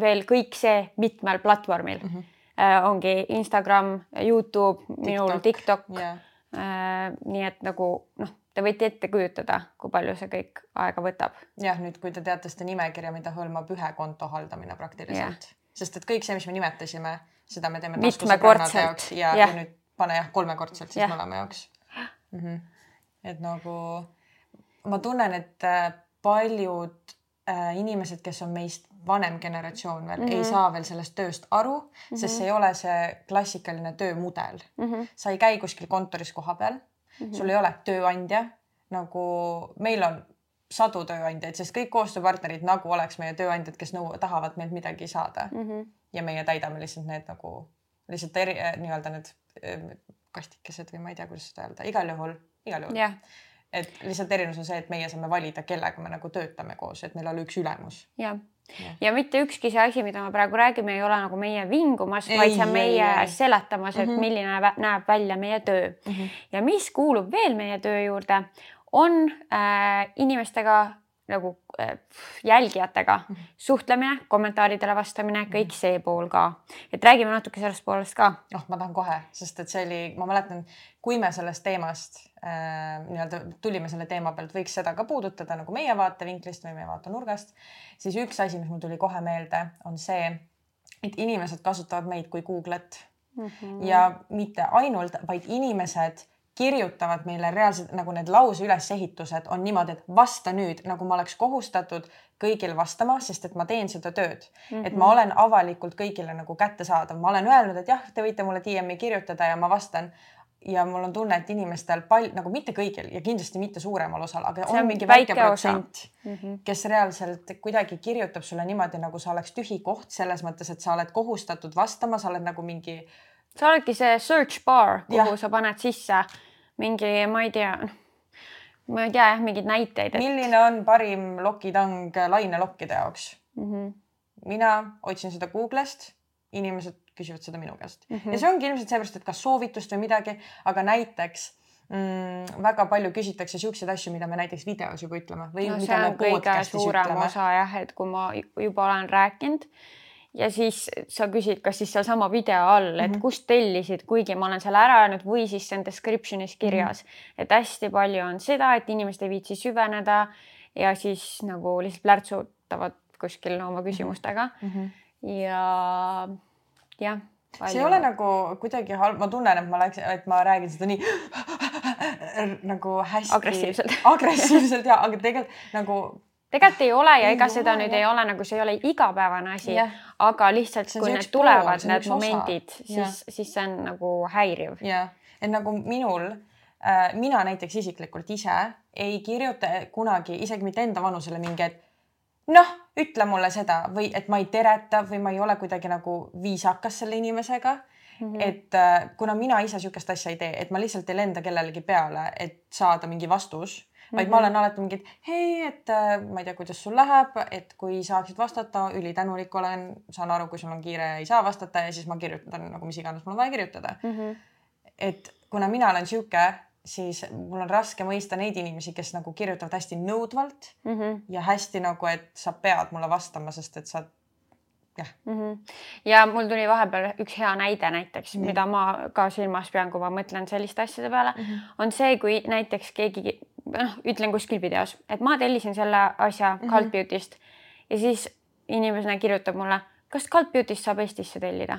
veel kõik see mitmel platvormil mm. -hmm ongi Instagram, Youtube, minul TikTok yeah.. Äh, nii et nagu noh, te võite ette kujutada, kui palju see kõik aega võtab. jah, nüüd, kui te teate seda nimekirja, mida hõlmab ühe konto haldamine praktiliselt yeah., sest et kõik see, mis me nimetasime, seda me teeme jaoks ja, ja. ja nüüd pane jah, kolmekordselt siis mõlema jaoks mm. -hmm. et nagu ma tunnen, et äh, paljud äh, inimesed, kes on meist vanem generatsioon veel mm -hmm. ei mhm. saa veel sellest tööst aru mm, -hmm. sest see ei ole see klassikaline töömudel mm. -hmm. sa ei käi kuskil kontoris kohapeal mm, -hmm. sul ei ole tööandja nagu meil on sadu tööandjaid, sest kõik koostööpartnerid nagu oleks meie tööandjad, kes nõu-, tahavad meilt midagi saada mm. -hmm. ja meie täidame lihtsalt need nagu lihtsalt eri nii-öelda need kastikesed või ma ei tea, kuidas seda öelda, igal juhul, igal juhul yeah et lihtsalt erinevus on see, et meie saame valida, kellega me nagu töötame koos, et meil on üks ülemus. jah ja. ja mitte ükski see asi, mida me praegu räägime, ei ole nagu meie vingumas, vaid see on meie ei, ei. seletamas, et mm -hmm. milline näeb välja meie töö mm. -hmm. ja mis kuulub veel meie töö juurde, on äh, inimestega nagu äh, jälgijatega -hmm. suhtlemine, kommentaaridele vastamine, kõik mhm. see pool ka. et räägime natuke sellest poolest ka. noh, ma tahan kohe, sest et see oli, ma mäletan, kui me sellest teemast äh, nii-öelda tulime selle teema pealt, võiks seda ka puudutada nagu meie vaatevinklist või meie vaatenurgast, siis üks asi, mis mul tuli kohe meelde, on see, et inimesed kasutavad meid kui Google'it mm -hmm. ja mitte ainult, vaid inimesed kirjutavad meile reaalselt nagu need lause ülesehitused on niimoodi, et vasta nüüd, nagu ma oleks kohustatud kõigil vastama, sest et ma teen seda tööd mm. -hmm. et ma mhm. olen avalikult kõigile nagu kättesaadav, ma olen öelnud, et jah, te võite mulle DM-i kirjutada ja ma vastan. ja mul on tunne, et inimestel pal-, nagu mitte kõigil ja kindlasti mitte suuremal osal, aga See on mingi väike, väike protsent mm, -hmm. kes reaalselt kuidagi kirjutab sulle niimoodi, nagu sa oleks tühi koht selles mõttes, et sa oled kohustatud vastama, sa oled nagu mingi. sa oledki see search bar, kuhu ja. sa paned sisse mingi, ma ei tea, ma ei tea jah, mingeid näiteid et.... milline on parim lokitang lainelokkide jaoks mm? -hmm. mina otsin seda Google'ist, inimesed küsivad seda minu käest mm -hmm. ja see ongi ilmselt seepärast, et kas soovitust või midagi, aga näiteks mm, väga palju küsitakse siukseid asju, mida me näiteks videos juba ütleme või no, mida me podcast'is ütleme. osa jah, et kui ma juba olen rääkinud ja siis sa küsid, kas siis sealsama video all, et mm -hmm. kust tellisid, kuigi ma olen selle ära öelnud või siis see on description'is kirjas mm, -hmm. et hästi palju on seda, et inimesed ei viitsi süveneda ja siis nagu lihtsalt plärtsutavad kuskil oma küsimustega mm. -hmm. ja jah. see ei ole nagu kuidagi halb, ma tunnen, et ma läks, et ma räägin seda nii nagu hästi agressiivselt agressiivselt ja, aga tegelikult nagu tegelikult ei ole ja ega ei seda ole, nüüd jah. ei ole nagu see ei ole igapäevane asi aga lihtsalt kui need tulevad, need momendid, siis, siis see on nagu häiriv. jah, et nagu minul äh,, mina näiteks isiklikult ise ei kirjuta kunagi isegi mitte enda vanusele mingi, et noh, ütle mulle seda või et ma ei tereta või ma ei ole kuidagi nagu viisakas selle inimesega mm. -hmm. et äh, kuna mina ise sihukest asja ei tee, et ma lihtsalt ei lenda kellelegi peale, et saada mingi vastus vaid mm -hmm. ma olen alati mingi, et hei, et äh, ma ei tea, kuidas sul läheb, et kui saaksid vastata, ülitänulik olen, saan aru, kui sul on kiire ei saa vastata ja siis ma kirjutan nagu mis iganes mul on vaja kirjutada mm. -hmm. et kuna mina olen sihuke, siis mul on raske mõista neid inimesi, kes nagu kirjutavad hästi nõudvalt mm -hmm. ja hästi nagu, et sa pead mulle vastama, sest et sa jah mm. -hmm. ja mul tuli vahepeal üks hea näide näiteks mm, -hmm. mida ma ka silmas pean, kui ma mõtlen selliste asjade peale mm, -hmm. on see, kui näiteks keegi noh, ütlen kuskil videos, et ma tellisin selle asja mm -hmm. Cult Beauty'st ja siis inimene kirjutab mulle, kas Cult Beauty'st saab Eestisse tellida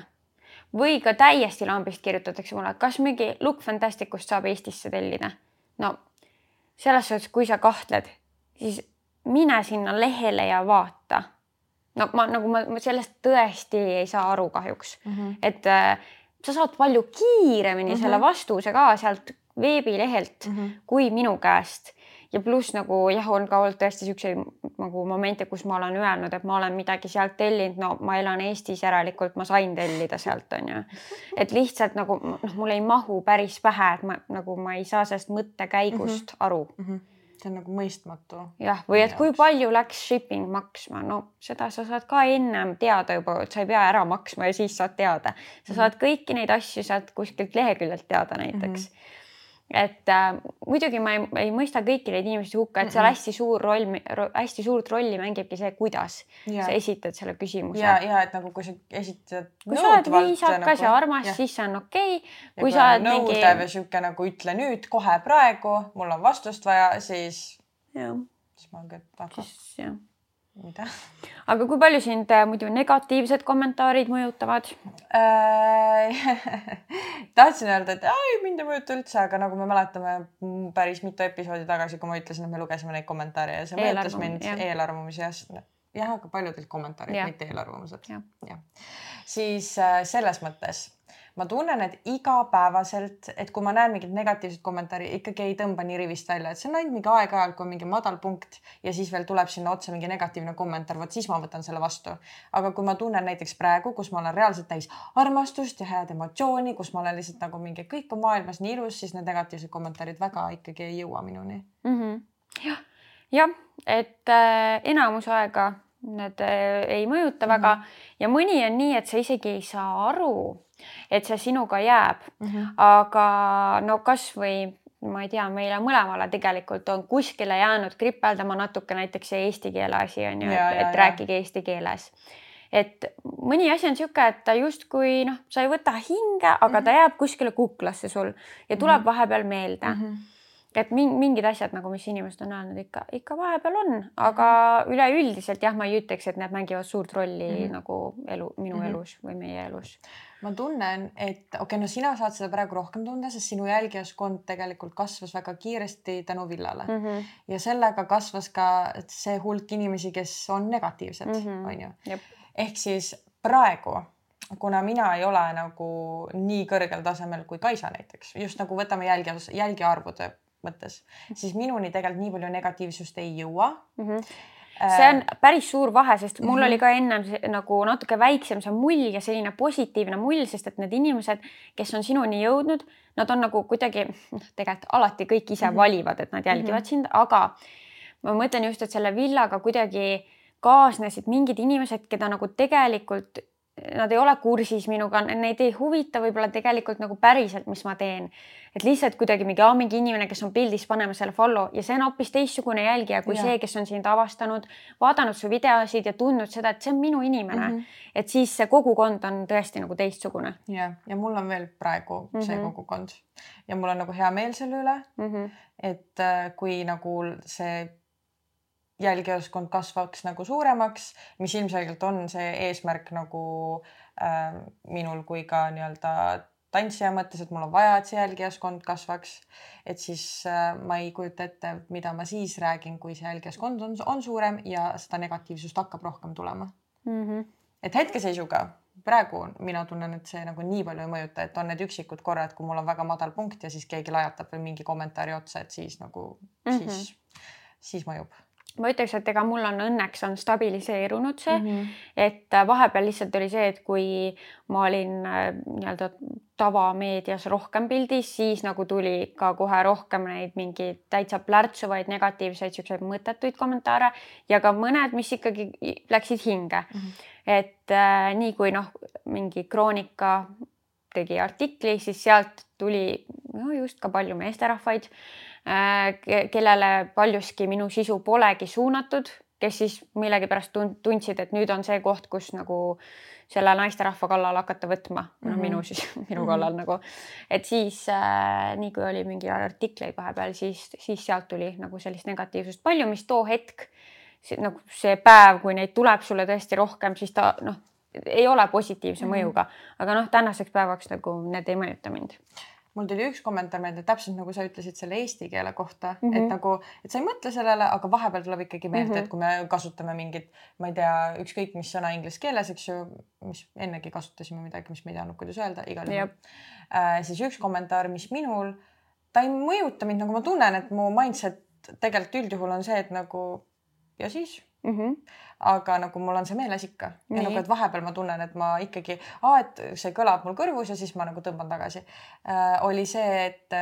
või ka täiesti lambist kirjutatakse mulle, kas mingi Look Fantasticust saab Eestisse tellida. no selles suhtes, kui sa kahtled, siis mine sinna lehele ja vaata. no ma nagu ma, ma sellest tõesti ei saa aru kahjuks mm, -hmm. et äh, sa saad palju kiiremini mm -hmm. selle vastuse ka sealt veebilehelt mm -hmm. kui minu käest ja pluss nagu jah, on ka olnud tõesti siukseid nagu momente, kus ma olen öelnud, et ma olen midagi sealt tellinud, no ma elan Eestis, järelikult ma sain tellida sealt onju. et lihtsalt nagu noh, mul ei mahu päris pähe, et ma nagu ma ei saa sellest mõttekäigust mm -hmm. aru mm. -hmm see on nagu mõistmatu. jah, või et kui palju läks shipping maksma, no seda sa saad ka ennem teada juba, et sa ei pea ära maksma ja siis saad teada. sa mhm. saad kõiki neid asju sealt kuskilt leheküljelt teada näiteks mm. -hmm et äh, muidugi ma ei, ei mõista kõiki neid inimesi hukka, et seal hästi suur roll, hästi suurt rolli mängibki see, kuidas ja. sa esitad selle küsimuse. ja, ja et nagu kui sa esitad. kui sa oled viisakas nagu, ja armas, siis see on okei okay.. kui sa oled mingi. nõudev ja sihuke nagu ütle nüüd kohe praegu, mul on vastust vaja, siis. siis ma küll, aga. siis jah mida? aga kui palju sind äh, muidu negatiivsed kommentaarid mõjutavad äh, tahtsin öelda, et ei, mind ei mõjuta üldse, aga nagu me mäletame päris mitu episoodi tagasi, kui ma ütlesin, et me lugesime neid kommentaare ja see mõjutas mind eelarvamusi jah. jah, aga paljudelt kommentaarid, mitte eelarvamused. jah ja. ja., siis äh, selles mõttes ma tunnen, et igapäevaselt, et kui ma näen mingit negatiivset kommentaari, ikkagi ei tõmba nii rivist välja, et see on ainult mingi aeg-ajalt, kui on mingi madal punkt ja siis veel tuleb sinna otsa mingi negatiivne kommentaar, vot siis ma võtan selle vastu. aga kui ma tunnen näiteks praegu, kus ma olen reaalselt täis armastust ja head emotsiooni, kus ma olen lihtsalt nagu mingi kõik on maailmas nii ilus, siis need negatiivsed kommentaarid väga ikkagi ei jõua minuni mm. -hmm. jah, jah, et äh, enamus aega need äh, ei mõjuta väga mm -hmm. ja mõni on nii, et sa isegi ei saa aru, et see sinuga jääb mm. -hmm. aga no kasvõi ma ei tea, meile mõlemale tegelikult on kuskile jäänud kripeldama natuke näiteks see eesti keele asi on ju, et, et rääkige eesti keeles. et mõni asi on niisugune, et ta justkui noh, sa ei võta hinge, aga mm -hmm. ta jääb kuskile kuklasse sul ja tuleb mm -hmm. vahepeal meelde mm. -hmm et mingid asjad nagu, mis inimesed on öelnud ikka, ikka vahepeal on, aga mhm. üleüldiselt jah, ma ei ütleks, et need mängivad suurt rolli mm -hmm. nagu elu, minu mm -hmm. elus või meie elus. ma tunnen, et okei okay,, no sina saad seda praegu rohkem tunda, sest sinu jälgijaskond tegelikult kasvas väga kiiresti tänu Villale mm -hmm. ja sellega kasvas ka see hulk inimesi, kes on negatiivsed mm, -hmm. on ju. ehk siis praegu kuna mina ei ole nagu nii kõrgel tasemel kui Kaisa näiteks, just nagu võtame jälgija, jälgijaarvude mõttes, siis minuni tegelikult nii palju negatiivsust ei jõua mm. -hmm see on päris suur vahe, sest mul mm -hmm. oli ka ennem nagu natuke väiksem see mull ja selline positiivne mull, sest et need inimesed, kes on sinuni jõudnud, nad on nagu kuidagi, noh, tegelikult alati kõik ise mm -hmm. valivad, et nad jälgivad mm -hmm. sind, aga ma mõtlen just, et selle villaga kuidagi kaasnesid mingid inimesed, keda nagu tegelikult nad ei ole kursis minuga, neid ei huvita võib-olla tegelikult nagu päriselt, mis ma teen. et lihtsalt kuidagi mingi, mingi inimene, kes on pildis, paneme selle follow ja see on hoopis teistsugune jälgija kui ja. see, kes on sind avastanud, vaadanud su videosid ja tundnud seda, et see on minu inimene mm. -hmm. et siis see kogukond on tõesti nagu teistsugune. ja, ja mul on veel praegu mm -hmm. see mhm. kogukond ja mul on nagu hea meel selle üle mm. -hmm. et äh, kui nagu see jälgijaskond kasvaks nagu suuremaks, mis ilmselgelt on see eesmärk nagu äh, minul kui ka nii-öelda tantsija mõttes, et mul on vaja, et see jälgijaskond kasvaks. et siis äh, ma ei kujuta ette, mida ma siis räägin, kui see jälgijaskond on, on suurem ja seda negatiivsust hakkab rohkem tulema mm. -hmm. et hetkeseisuga praegu mina tunnen, et see nagu nii palju ei mõjuta, et on need üksikud korrad, kui mul on väga madal punkt ja siis keegi lajatab veel mingi kommentaari otsa, et siis nagu mm, -hmm. siis, siis mõjub ma ütleks, et ega mul on õnneks on stabiliseerunud see mm, -hmm. et äh, vahepeal lihtsalt oli see, et kui ma olin äh, nii-öelda tavameedias rohkem pildis, siis nagu tuli ka kohe rohkem neid mingeid täitsa plärtsuvaid negatiivseid siukseid mõttetuid kommentaare ja ka mõned, mis ikkagi läksid hinge mm. -hmm. et äh, nii kui noh, mingi Kroonika tegi artikli, siis sealt tuli no just ka palju meesterahvaid Äh, kellele paljuski minu sisu polegi suunatud, kes siis millegipärast tundsid, et nüüd on see koht, kus nagu selle naisterahva kallal hakata võtma, mm -hmm. minu siis, minu mhm. kallal mm -hmm. nagu, et siis äh, nii kui oli mingi artikleid vahepeal, siis, siis sealt tuli nagu sellist negatiivsust palju, mis too hetk nagu see päev, kui neid tuleb sulle tõesti rohkem, siis ta noh, ei ole positiivse mhm. mõjuga, aga noh, tänaseks päevaks nagu need ei mõjuta mind mul tuli üks kommentaar meelde, täpselt nagu sa ütlesid selle eesti keele kohta mm, -hmm. et mhm. nagu, et sa ei mõtle sellele, aga vahepeal tuleb ikkagi meelde mm, -hmm. et kui me kasutame mingit, ma ei tea, ükskõik mis sõna inglise keeles, eks ju, mis ennegi kasutasime midagi, mis me ei teadnud, kuidas öelda, igal juhul äh,. siis üks kommentaar, mis minul, ta ei mõjuta mind, nagu ma tunnen, et mu mindset tegelikult üldjuhul on see, et nagu ja siis mm. -hmm. aga nagu mul on see meeles ikka Nii. ja nagu, et vahepeal ma tunnen, et ma ikkagi, et see kõlab mul kõrvus ja siis ma nagu tõmban tagasi äh,. oli see, et,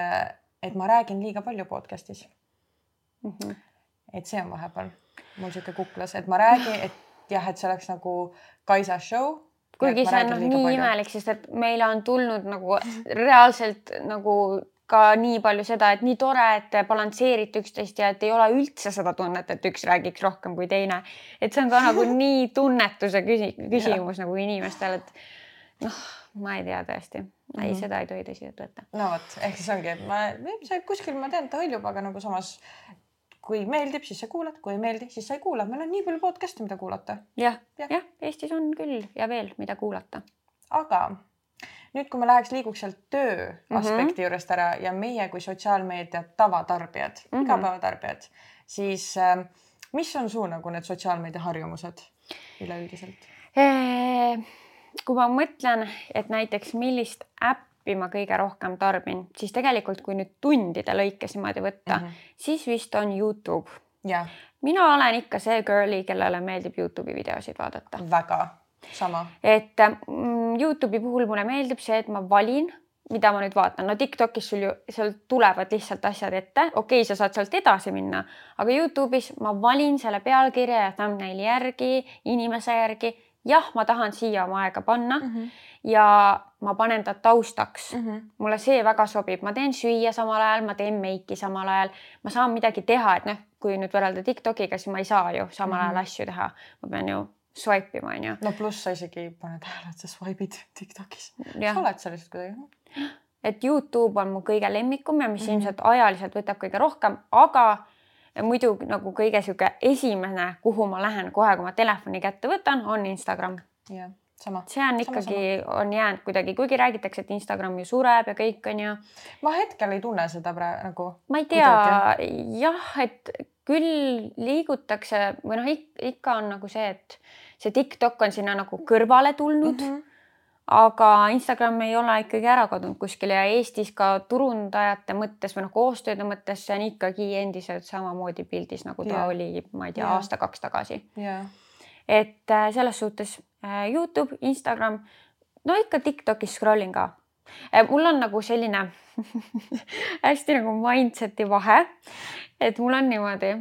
et ma räägin liiga palju podcast'is mm. -hmm. et see on vahepeal mul sihuke kuklas, et ma räägin, et jah, et see oleks nagu Kaisa show kuigi see on noh nii palju. imelik, sest et meile on tulnud nagu reaalselt nagu ka nii palju seda, et nii tore, et te balansseerite üksteist ja et ei ole üldse seda tunnet, et üks räägiks rohkem kui teine. et see on ka nagu nii tunnetuse küsi küsimus nagu inimestel, et noh, ma ei tea tõesti, ei mm -hmm. seda ei tohi tõsiselt võtta. no vot, ehk siis ongi, et ma, see kuskil ma tean, ta hõljub, aga nagu samas kui meeldib, siis sa kuulad, kui ei meeldi, siis sa ei kuula, meil on nii palju podcast'e, mida kuulata ja,. jah, jah, Eestis on küll ja veel, mida kuulata. aga nüüd, kui me läheks, liiguks sealt töö mm -hmm. aspekti juurest ära ja meie kui sotsiaalmeedia tavatarbijad mm -hmm., igapäevatarbijad, siis äh, mis on su nagu need sotsiaalmeedia harjumused üleüldiselt? kui ma mõtlen, et näiteks millist äppi ma kõige rohkem tarbin, siis tegelikult, kui nüüd tundide lõikes niimoodi võtta mm, -hmm. siis vist on Youtube. mina olen ikka see girly, kellele meeldib Youtube'i videosid vaadata. väga. Et mm, Youtube'i puhul mulle meeldib see, et ma valin mida ma nüüd vaatan, no Tiktokis sul ju, seal tulevad lihtsalt asjad ette, okei okay,, sa saad sealt edasi minna, aga Youtube'is ma valin selle pealkirja ja thumbnaili järgi, inimese järgi. jah, ma tahan siia oma aega panna mm -hmm. ja ma panen ta taustaks mm. -hmm. mulle see väga sobib, ma teen süüa samal ajal, ma teen meiki samal ajal, ma saan midagi teha, et noh, kui nüüd võrrelda Tiktokiga, siis ma ei saa ju samal mm -hmm. ajal asju teha, ma pean ju swipe ima, onju. no pluss sa isegi paned tähele, et sa swipe'id Tiktokis. sa oled sellest kuidagi et Youtube on mu kõige lemmikum ja mis mm -hmm. ilmselt ajaliselt võtab kõige rohkem, aga muidu nagu kõige sihuke esimene, kuhu ma lähen kohe, kui ma telefoni kätte võtan, on Instagram. jah, sama. see on ikkagi, on jäänud kuidagi, kuigi räägitakse, et Instagram ju sureb ja kõik on ju. ma hetkel ei tunne seda praegu nagu. ma ei tea, jah, et küll liigutakse või noh, ikka on nagu see, et see TikTok on sinna nagu kõrvale tulnud mm. -hmm aga Instagram ei ole ikkagi ära kadunud kuskile ja Eestis ka turundajate mõttes või noh, koostööde mõttes see on ikkagi endiselt samamoodi pildis, nagu ta yeah. oli, ma ei tea yeah., aasta-kaks tagasi yeah.. et äh, selles suhtes äh, Youtube, Instagram, no ikka Tiktokis scroll in ka. Äh, mul on nagu selline hästi nagu mindset'i vahe, et mul on niimoodi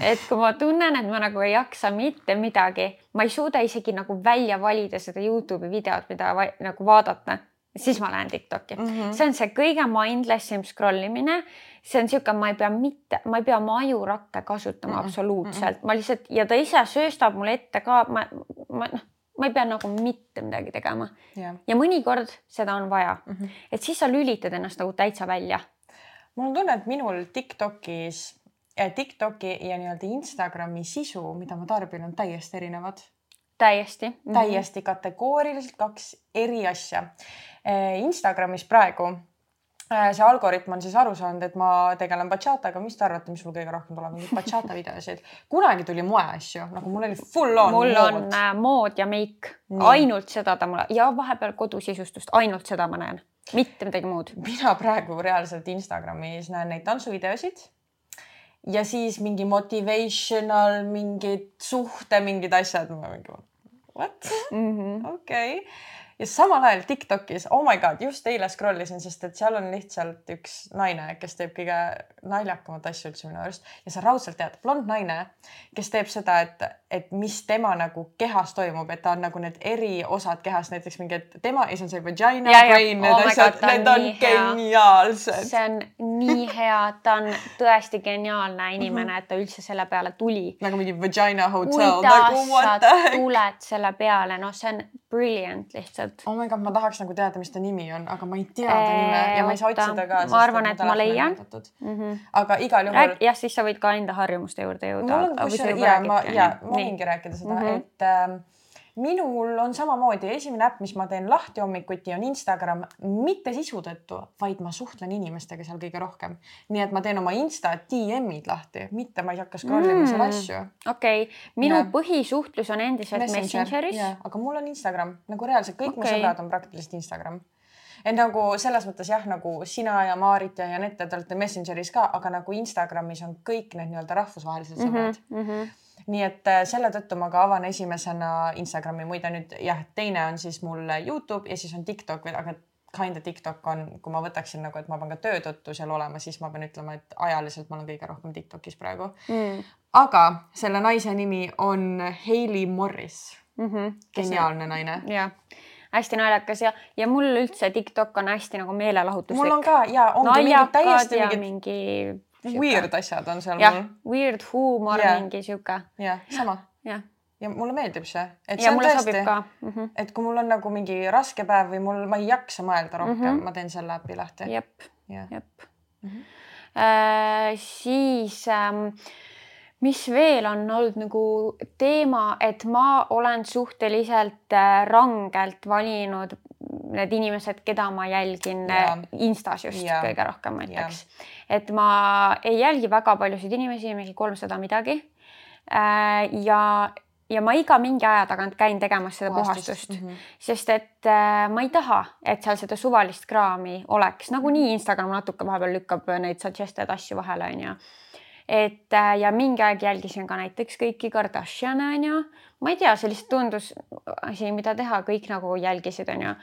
et kui ma tunnen, et ma nagu ei jaksa mitte midagi, ma ei suuda isegi nagu välja valida seda Youtube'i videot, mida va nagu vaadata, siis ma lähen Tiktoki mm. -hmm. see on see kõige mindless im scroll imine. see on niisugune, ma ei pea mitte, ma ei pea oma ajurakke kasutama mm -hmm. absoluutselt, ma lihtsalt ja ta ise sööstab mulle ette ka, ma, ma noh, ma ei pea nagu mitte midagi tegema yeah.. ja mõnikord seda on vaja mm, -hmm. et siis sa lülitad ennast nagu täitsa välja. mul on tunne, et minul Tiktokis Tiktoki ja nii-öelda Instagrami sisu, mida ma tarbin, on täiesti erinevad. täiesti mm. -hmm. täiesti kategooriliselt kaks eri asja. Eh, Instagramis praegu see algoritm on siis aru saanud, et ma tegelen bachataga, mis te arvate, mis mul kõige rohkem tuleb, mingeid bachata videosid. kunagi tuli moeasju, nagu mul oli full on. mul mood. on äh, mood ja meik, ainult seda ta mulle ja vahepeal kodusisustust, ainult seda ma näen, mitte midagi muud. mina praegu reaalselt Instagramis näen neid tantsuvideosid ja siis mingi motivational, mingid suhte, mingid asjad. What mm -hmm.? okei ja samal ajal Tiktokis, oh my god, just eile scroll isin, sest et seal on lihtsalt üks naine, kes teeb kõige naljakamat asja üldse minu arust ja sa raudselt tead, blond naine, kes teeb seda, et, et mis tema nagu kehas toimub, et ta on nagu need eri osad kehas, näiteks mingi, et tema ja siis on see vagina, brain, need oh asjad, need on geniaalsed. see on nii hea, ta on tõesti geniaalne inimene, mhm. et ta üldse selle peale tuli. nagu mingi vagina hotel. kuidas nagu, sa tuled selle peale, noh, see on brilliant lihtsalt. Oh my god, ma tahaks nagu teada, mis ta nimi on, aga ma ei tea ta nime ja ma ei saa otsida ka. ma arvan, et ma leian. Mm -hmm. aga igal juhul. jah, siis sa võid ka enda harjumuste juurde jõuda. mul on kusjuures ja ma, ja ma võingi rääkida seda mm, -hmm. et äh, minul on samamoodi esimene äpp, mis ma teen lahti hommikuti, on Instagram, mitte sisu tõttu, vaid ma suhtlen inimestega seal kõige rohkem. nii et ma teen oma Insta DM-id lahti, mitte ma ei hakka scroll ima mm. seal asju. okei okay., minu ja. põhisuhtlus on endiselt Messenger, Messengeris. aga mul on Instagram nagu reaalselt kõik okay. mu sõbrad on praktiliselt Instagram et nagu selles mõttes jah, nagu sina ja Maarit ja Janette, te olete Messengeris ka, aga nagu Instagramis on kõik need nii-öelda rahvusvahelised sõbrad mm. -hmm, mm -hmm nii et äh, selle tõttu ma ka avan esimesena Instagrami, muide nüüd jah, teine on siis mul Youtube ja siis on TikTok aga kinda TikTok on, kui ma võtaksin nagu, et ma pean ka töö tõttu seal olema, siis ma pean ütlema, et ajaliselt ma olen kõige rohkem TikTokis praegu mm.. aga selle naise nimi on Hailey Morris mm. -hmm. geniaalne naine. jah hästi naljakas ja, ja mul üldse TikTok on hästi nagu meelelahutuslik. mul on ka ja ongi mingid täiesti mingid mingi Weird asjad on seal jah, mul. Weird huumor yeah., mingi sihuke. jah, sama. jah ja mulle meeldib see, et see ja, on tõesti, mm -hmm. et kui mul on nagu mingi raske päev või mul, ma ei jaksa mõelda rohkem mm, -hmm. ma teen selle äpi lahti. jep, jep. -hmm. Äh, siis ähm, mis veel on olnud nagu teema, et ma olen suhteliselt äh, rangelt valinud need inimesed, keda ma jälgin yeah. Instas just yeah. kõige rohkem, yeah.. et ma ei jälgi väga paljusid inimesi, mingi kolmsada midagi. Äh, ja ja ma iga mingi aja tagant käin tegemas seda puhastust, puhastust, mm -hmm. sest et äh, ma ei taha, et seal seda suvalist kraami oleks, nagunii Instagram natuke vahepeal lükkab neid suggested asju vahele, onju et äh, ja mingi aeg jälgisin ka näiteks kõiki Kardashiane onju, ma ei tea, see lihtsalt tundus asi, mida teha, kõik nagu jälgisid onju.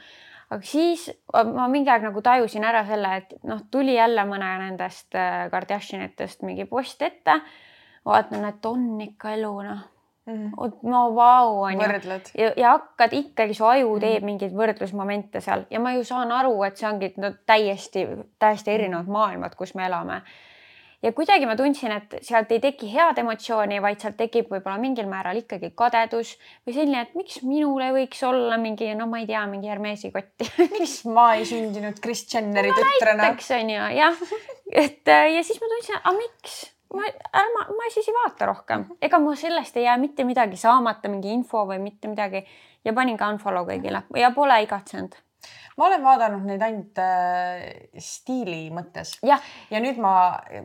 aga siis ma mingi aeg nagu tajusin ära selle, et noh, tuli jälle mõne nendest äh, Kardashianitest mingi post ette. vaatan, et on ikka elu noh mm. -hmm. no vau onju. ja, ja hakkad ikkagi, su aju mhm. teeb mm -hmm. mingeid võrdlusmomente seal ja ma ju saan aru, et see ongi no, täiesti, täiesti erinevad mhm. maailmad, kus me elame. Ja kuidagi ma tundsin, et sealt ei teki head emotsiooni, vaid sealt tekib võib-olla mingil määral ikkagi kadedus või selline, et miks minul ei võiks olla mingi, no ma ei tea, mingi Hermesi kotti. Miks ma ei sündinud Kris Jenneri no, tütrena? näiteks onju jah, et ja siis ma tundsin, aga miks? Ma, ärma, ma siis ei vaata rohkem, ega mul sellest ei jää mitte midagi saamata, mingi info või mitte midagi. Ja panin ka unfollow kõigile. Ja pole igatsenud ma olen vaadanud neid ainult äh, stiili mõttes. ja nüüd ma,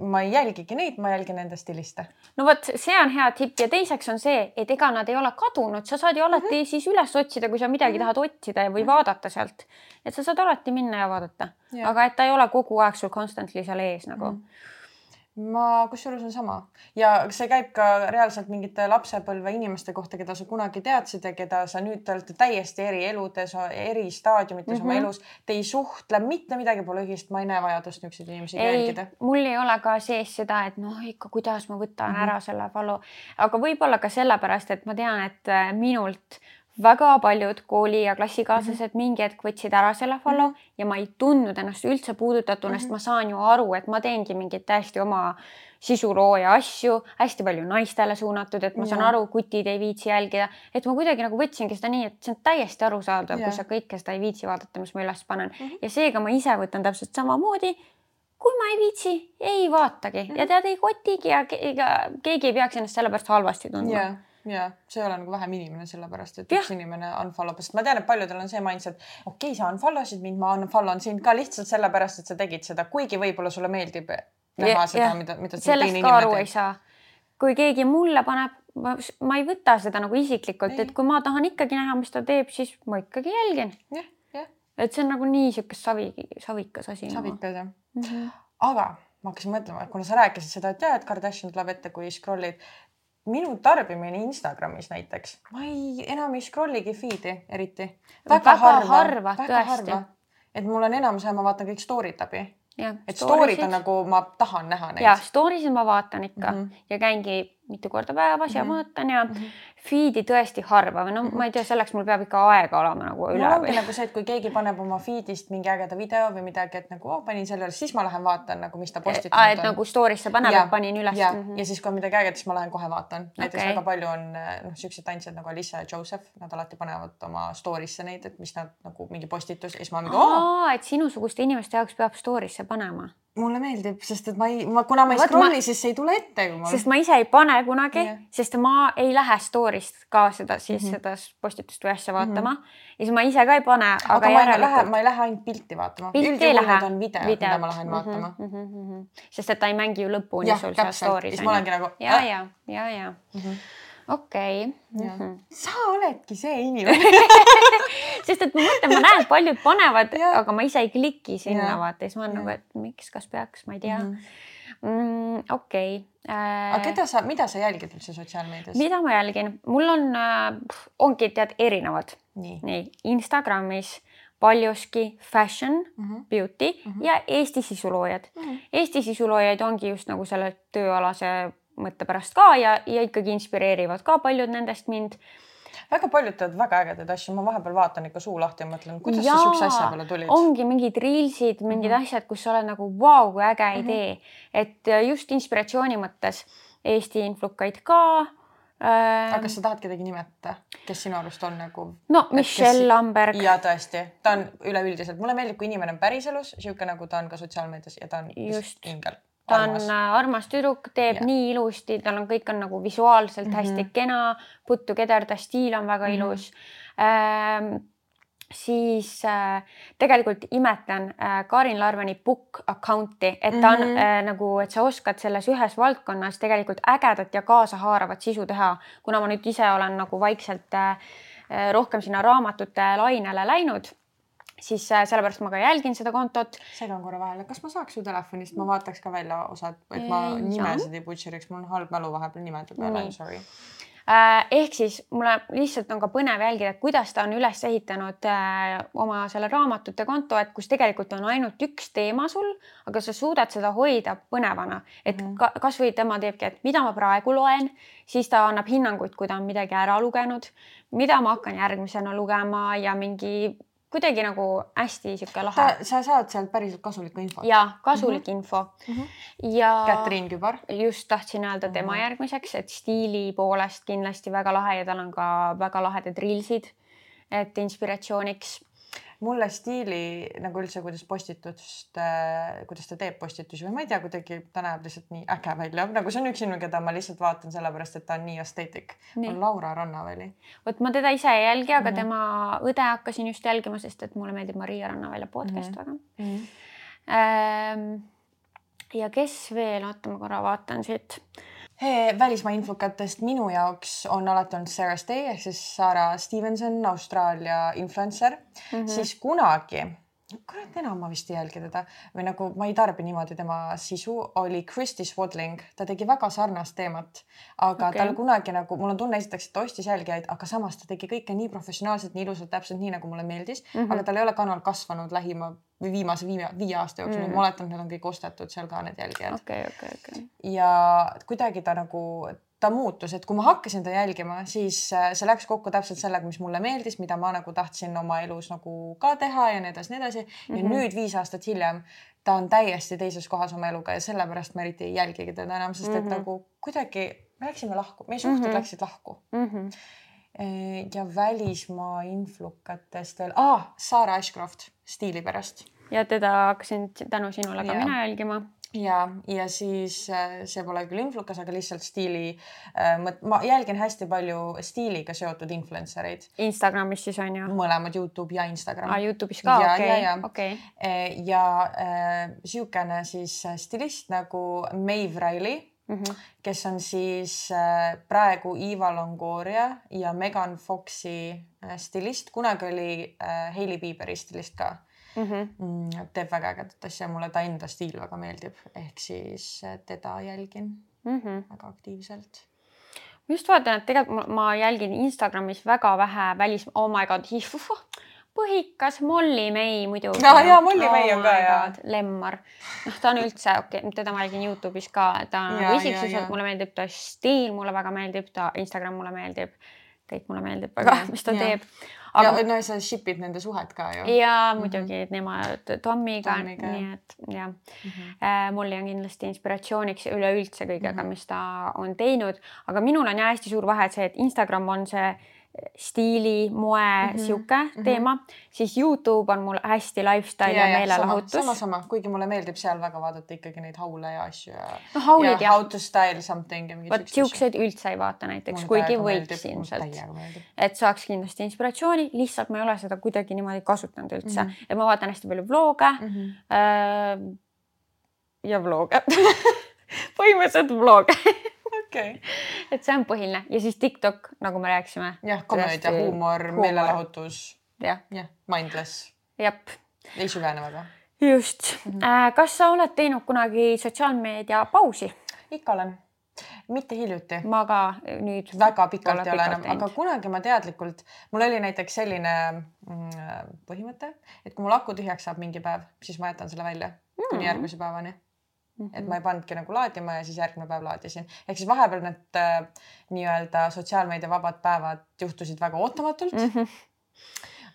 ma ei jälgigi neid, ma jälgin enda stiliste. no vot, see on hea tipp ja teiseks on see, et ega nad ei ole kadunud, sa saad ju alati mm -hmm. siis üles otsida, kui sa midagi mm -hmm. tahad otsida või -hmm. vaadata sealt. et sa saad alati minna ja vaadata, aga et ta ei ole kogu aeg sul constantly seal ees nagu mm. -hmm ma, kusjuures on sama ja see käib ka reaalselt mingite lapsepõlve inimeste kohta, keda sa kunagi teadsid ja keda sa nüüd te olete täiesti eri eludes, eri staadiumites mm -hmm. oma mhm. elus. Te ei suhtle, mitte midagi pole ühist, ma ei näe vajadust niisuguseid inimesi jälgida. mul ei ole ka sees seda, et noh, ikka kuidas ma võtan mm -hmm. ära selle follow, aga võib-olla ka sellepärast, et ma tean, et minult väga paljud kooli ja klassikaaslased mm -hmm. mingi hetk võtsid ära selle follow mm -hmm. ja ma ei tundnud ennast üldse puudutatuna mm, -hmm. sest ma saan ju aru, et ma teengi mingeid täiesti oma sisulooja asju, hästi palju naistele suunatud, et ma saan ja. aru, kutid ei viitsi jälgida, et ma kuidagi nagu võtsingi seda nii, et see on täiesti arusaadav, kui sa kõike seda ei viitsi vaadata, mis ma üles panen mm -hmm. ja seega ma ise võtan täpselt samamoodi kui ma ei viitsi, ei vaatagi mm -hmm. ja mhm. tead, ei kotigi ja keegi ei peaks ennast selle pärast halvasti tundma yeah ja see ei ole nagu vähem inimene, sellepärast et ja. üks inimene unfollow, sest ma tean, et paljudel on see mindset, okei okay,, sa unfollow sid mind, ma unfollow n sind ka lihtsalt sellepärast, et sa tegid seda, kuigi võib-olla sulle meeldib näha ja, seda, mida, mida sellest ka aru teeb. ei saa. kui keegi mulle paneb, ma, ei võta seda nagu isiklikult, et kui ma tahan ikkagi näha, mis ta teeb, siis ma ikkagi jälgin. et see on nagu nii sihuke savi, savikas asi. Nagu. savikas jah mm. -hmm. aga ma hakkasin mõtlema, et kuna sa rääkisid seda, et ja, et Kardashian tuleb ette, kui scroll'id minu tarbimine Instagramis näiteks, ma ei, enam ei scroll'igi feed'i eriti. väga, väga harva, harva, tõesti. et mul on enamus aja, ma vaatan kõik story'd läbi. et story'd on nagu, ma tahan näha neid. ja story sid ma vaatan ikka mm -hmm. ja käingi mitu korda päevas mm -hmm. ja vaatan ja mm -hmm. feed'i tõesti harva või no -hmm. ma ei tea, selleks mul peab ikka aega olema nagu üle no,. ongi nagu see, et kui keegi paneb oma feed'ist mingi ägeda video või midagi, et nagu oh, panin selle üles, siis ma lähen vaatan nagu, mis ta postitanud on. et nagu story'sse paneb, et panin üles. ja mm, -hmm. ja siis, kui on midagi ägedat, siis ma lähen kohe vaatan. näiteks okay. väga palju on noh, siuksed tantsijad nagu Alissa ja Joseph, nad alati panevad oma story'sse neid, et mis nad nagu mingi postitus ja siis ma mingi oo. et sinusuguste inimeste jaoks peab story'sse panema mulle meeldib, sest et ma ei, ma, kuna ma ei scroll'i, siis see ei tule ette. sest ma ise ei pane kunagi yeah sest ma ei lähe story'st ka seda siis mm -hmm. seda postitust või asja vaatama mm. -hmm. ja siis ma ise ka ei pane. aga, aga ma ei lähe, ma ei lähe ainult pilti vaatama. üldjuhul need on videod, mida ma lähen mm -hmm, vaatama mm. -hmm. sest et ta ei mängi ju lõpuni sul seal story's. siis ma olengi nagu. ja, ja, ja, ja mm -hmm okei okay. -hmm. sa oledki see inimene sest et ma mõtlen, ma näen, paljud panevad, aga ma ise ei kliki sinna vaata, siis ma olen nagu, et miks, kas peaks, ma ei tea mm. -hmm mm,? okei okay. äh,. aga keda sa, mida sa jälgid üldse sotsiaalmeedias? mida ma jälgin, mul on äh,, ongi tead erinevad. nii, nii, Instagramis paljuski fashion mm, -hmm. beauty mm -hmm. ja Eesti sisuloojad mm. -hmm. Eesti sisuloojaid ongi just nagu selle tööalase mõtte pärast ka ja, ja ikkagi inspireerivad ka paljud nendest mind väga paljud teevad väga ägedaid asju, ma vahepeal vaatan ikka suu lahti ja mõtlen, kuidas Jaa, sa siukse asja peale tulid. ongi mingid reelsid, mingid mm -hmm. asjad, kus sa oled nagu vau wow,, kui äge mm -hmm. idee, et äh, just inspiratsiooni mõttes Eesti influkaid ka äh,. aga kas sa tahad kedagi nimetada, kes sinu arust on nagu? no Michelle kes... Lamberg. ja tõesti, ta on üleüldiselt, mulle meeldib, kui inimene on päriselus sihuke nagu ta on ka sotsiaalmeedias ja ta on just ingel ta armas. on äh, armas tüdruk, teeb ja. nii ilusti, tal on, kõik on nagu visuaalselt mm -hmm. hästi kena, puttu kederda, stiil on väga mm -hmm. ilus ähm, siis äh, tegelikult imetlen äh, Karin Larveni book account'i, et ta on mm -hmm. äh, nagu, et sa oskad selles ühes valdkonnas tegelikult ägedat ja kaasahaaravat sisu teha, kuna ma nüüd ise olen nagu vaikselt äh, äh rohkem sinna raamatute lainele läinud siis äh, sellepärast ma ka jälgin seda kontot. segan korra vahele, kas ma saaks su telefonist, ma vaataks ka välja osad, et ma nimesid ei butcheriks, mul on halb mälu vahepeal nimede peale, I m sorry. Äh, ehk siis mulle lihtsalt on ka põnev jälgida, et kuidas ta on üles ehitanud äh, oma selle raamatute konto, et kus tegelikult on ainult üks teema sul, aga sa suudad seda hoida põnevana, et mm -hmm. ka, kasvõi tema teebki, et mida ma praegu loen, siis ta annab hinnanguid, kui ta on midagi ära lugenud, mida ma hakkan järgmisena lugema ja mingi kuidagi nagu hästi sihuke lahe. sa saad sealt päriselt kasulikku infot. ja kasulik mm -hmm. info mm. -hmm. ja. Katrin Kübar. just tahtsin öelda tema mm -hmm. järgmiseks, et stiili poolest kindlasti väga lahe ja tal on ka väga lahedad reelsid, et inspiratsiooniks mulle stiili nagu üldse, kuidas postitust äh,, kuidas ta teeb postitusi või ma ei tea, kuidagi ta näeb lihtsalt nii äge välja, nagu see on üks inimene, keda ma lihtsalt vaatan sellepärast, et ta on nii esteetik. on Laura Rannaväli. vot ma teda ise ei jälgi, aga mm -hmm. tema õde hakkasin just jälgima, sest et mulle meeldib Maria Rannavälja podcast mm -hmm. väga mm. -hmm. Ähm, ja kes veel, oota, ma korra vaatan siit välismaa influkatest minu jaoks on alati olnud Sarah Stay ehk siis Sarah Stevenson, Austraalia influencer mm, -hmm. siis kunagi kurat, enam ma vist ei jälgi teda või nagu ma ei tarbi niimoodi tema sisu, oli Kristi Swadling, ta tegi väga sarnast teemat, aga okay. tal kunagi nagu, mul on tunne esiteks, et ta ostis jälgijaid, aga samas ta tegi kõike nii professionaalselt, nii ilusalt, täpselt nii nagu mulle meeldis mm, -hmm. aga tal ei ole kanal kasvanud lähima või viimase viie, viie aasta jooksul mm, ma oletan, et need on kõik ostetud seal ka need jälgijad. okei okay,, okei okay,, okei okay.. ja kuidagi ta nagu ta muutus, et kui ma hakkasin ta jälgima, siis äh, see läks kokku täpselt sellega, mis mulle meeldis, mida ma nagu tahtsin oma elus nagu ka teha ja nii edasi, nii edasi. ja mm -hmm. nüüd viis aastat hiljem ta on täiesti teises kohas oma eluga ja sellepärast ma eriti ei jälgigi teda enam, sest et mm -hmm. nagu kuidagi me läksime lahku, meie suhted mm -hmm. läksid lahku mm. -hmm. Ja välismaa influkatest veel ah,, Sara Ashcroft stiili pärast. ja teda hakkasin tänu sinule ka ja. mina jälgima ja, ja siis äh, see pole küll influkas, aga lihtsalt stiili äh,, ma jälgin hästi palju stiiliga seotud influencer eid. Instagramis siis on ju? mõlemad Youtube ja Instagram. aa, Youtube'is ka, okei, okei. Äh, ja äh, sihukene siis äh, stilist nagu Maeve Riley mm, -hmm. kes on siis äh, praegu Eva Longoria ja Megan Foxi äh, stilist, kunagi oli äh, Hailey Bieberi stilist ka mm. -hmm. teeb väga ägedat asja, mulle ta enda stiil väga meeldib, ehk siis teda jälgin mm -hmm. väga aktiivselt ma just vaatan, et tegelikult ma jälgin Instagramis väga vähe välis, oh my god, põhikas Molly May muidugi. ja, ja Molly oh May on ka ja. lemmar. noh, ta on üldse okei okay,, teda ma jälgin Youtube'is ka, ta on nagu isiksuselt mulle meeldib, ta stiil mulle väga meeldib, ta Instagram mulle meeldib. kõik mulle meeldib väga, mis ta ja. teeb aga.... ja no sa ship'id nende suhet ka ju. ja mhm. muidugi mm -hmm. nemad Tommiga, nii et jah mm -hmm. mulle on kindlasti inspiratsiooniks üleüldse kõigega mm, -hmm. mis ta on teinud, aga minul on jah hästi suur vahe, see, et Instagram on see stiili, moe mm -hmm. sihuke mm -hmm. teema, siis Youtube on mul hästi lifestyle ja, ja meelelahutus. sama, sama, kuigi mulle meeldib seal väga vaadata ikkagi neid haule ja asju ja no, haulid, ja how to style something ja vot siukseid üldse ei vaata näiteks, kuigi võiks ilmselt. et saaks kindlasti inspiratsiooni, lihtsalt ma ei ole seda kuidagi niimoodi kasutanud üldse mm, -hmm. et ma vaatan hästi palju vloge mm. -hmm. Äh, ja vloge põhimõtteliselt vloge okay.. et see on põhiline ja siis TikTok, nagu me rääkisime. jah, komöödia, huumor, meelelahutus. jah ja,, mindless. jep. ei süvene väga. just mm. -hmm. kas sa oled teinud kunagi sotsiaalmeedia pausi? ikka olen mitte hiljuti. ma ka nüüd. väga pikalt ei ole enam, aga kunagi ma teadlikult, mul oli näiteks selline mm, põhimõte, et kui mul aku tühjaks saab mingi päev, siis ma jätan selle välja mm. kuni järgmise päevani Mm -hmm. et ma ei pannudki nagu laadima ja siis järgmine päev laadisin. ehk siis vahepeal need äh, nii-öelda sotsiaalmeedia vabad päevad juhtusid väga ootamatult mm. -hmm.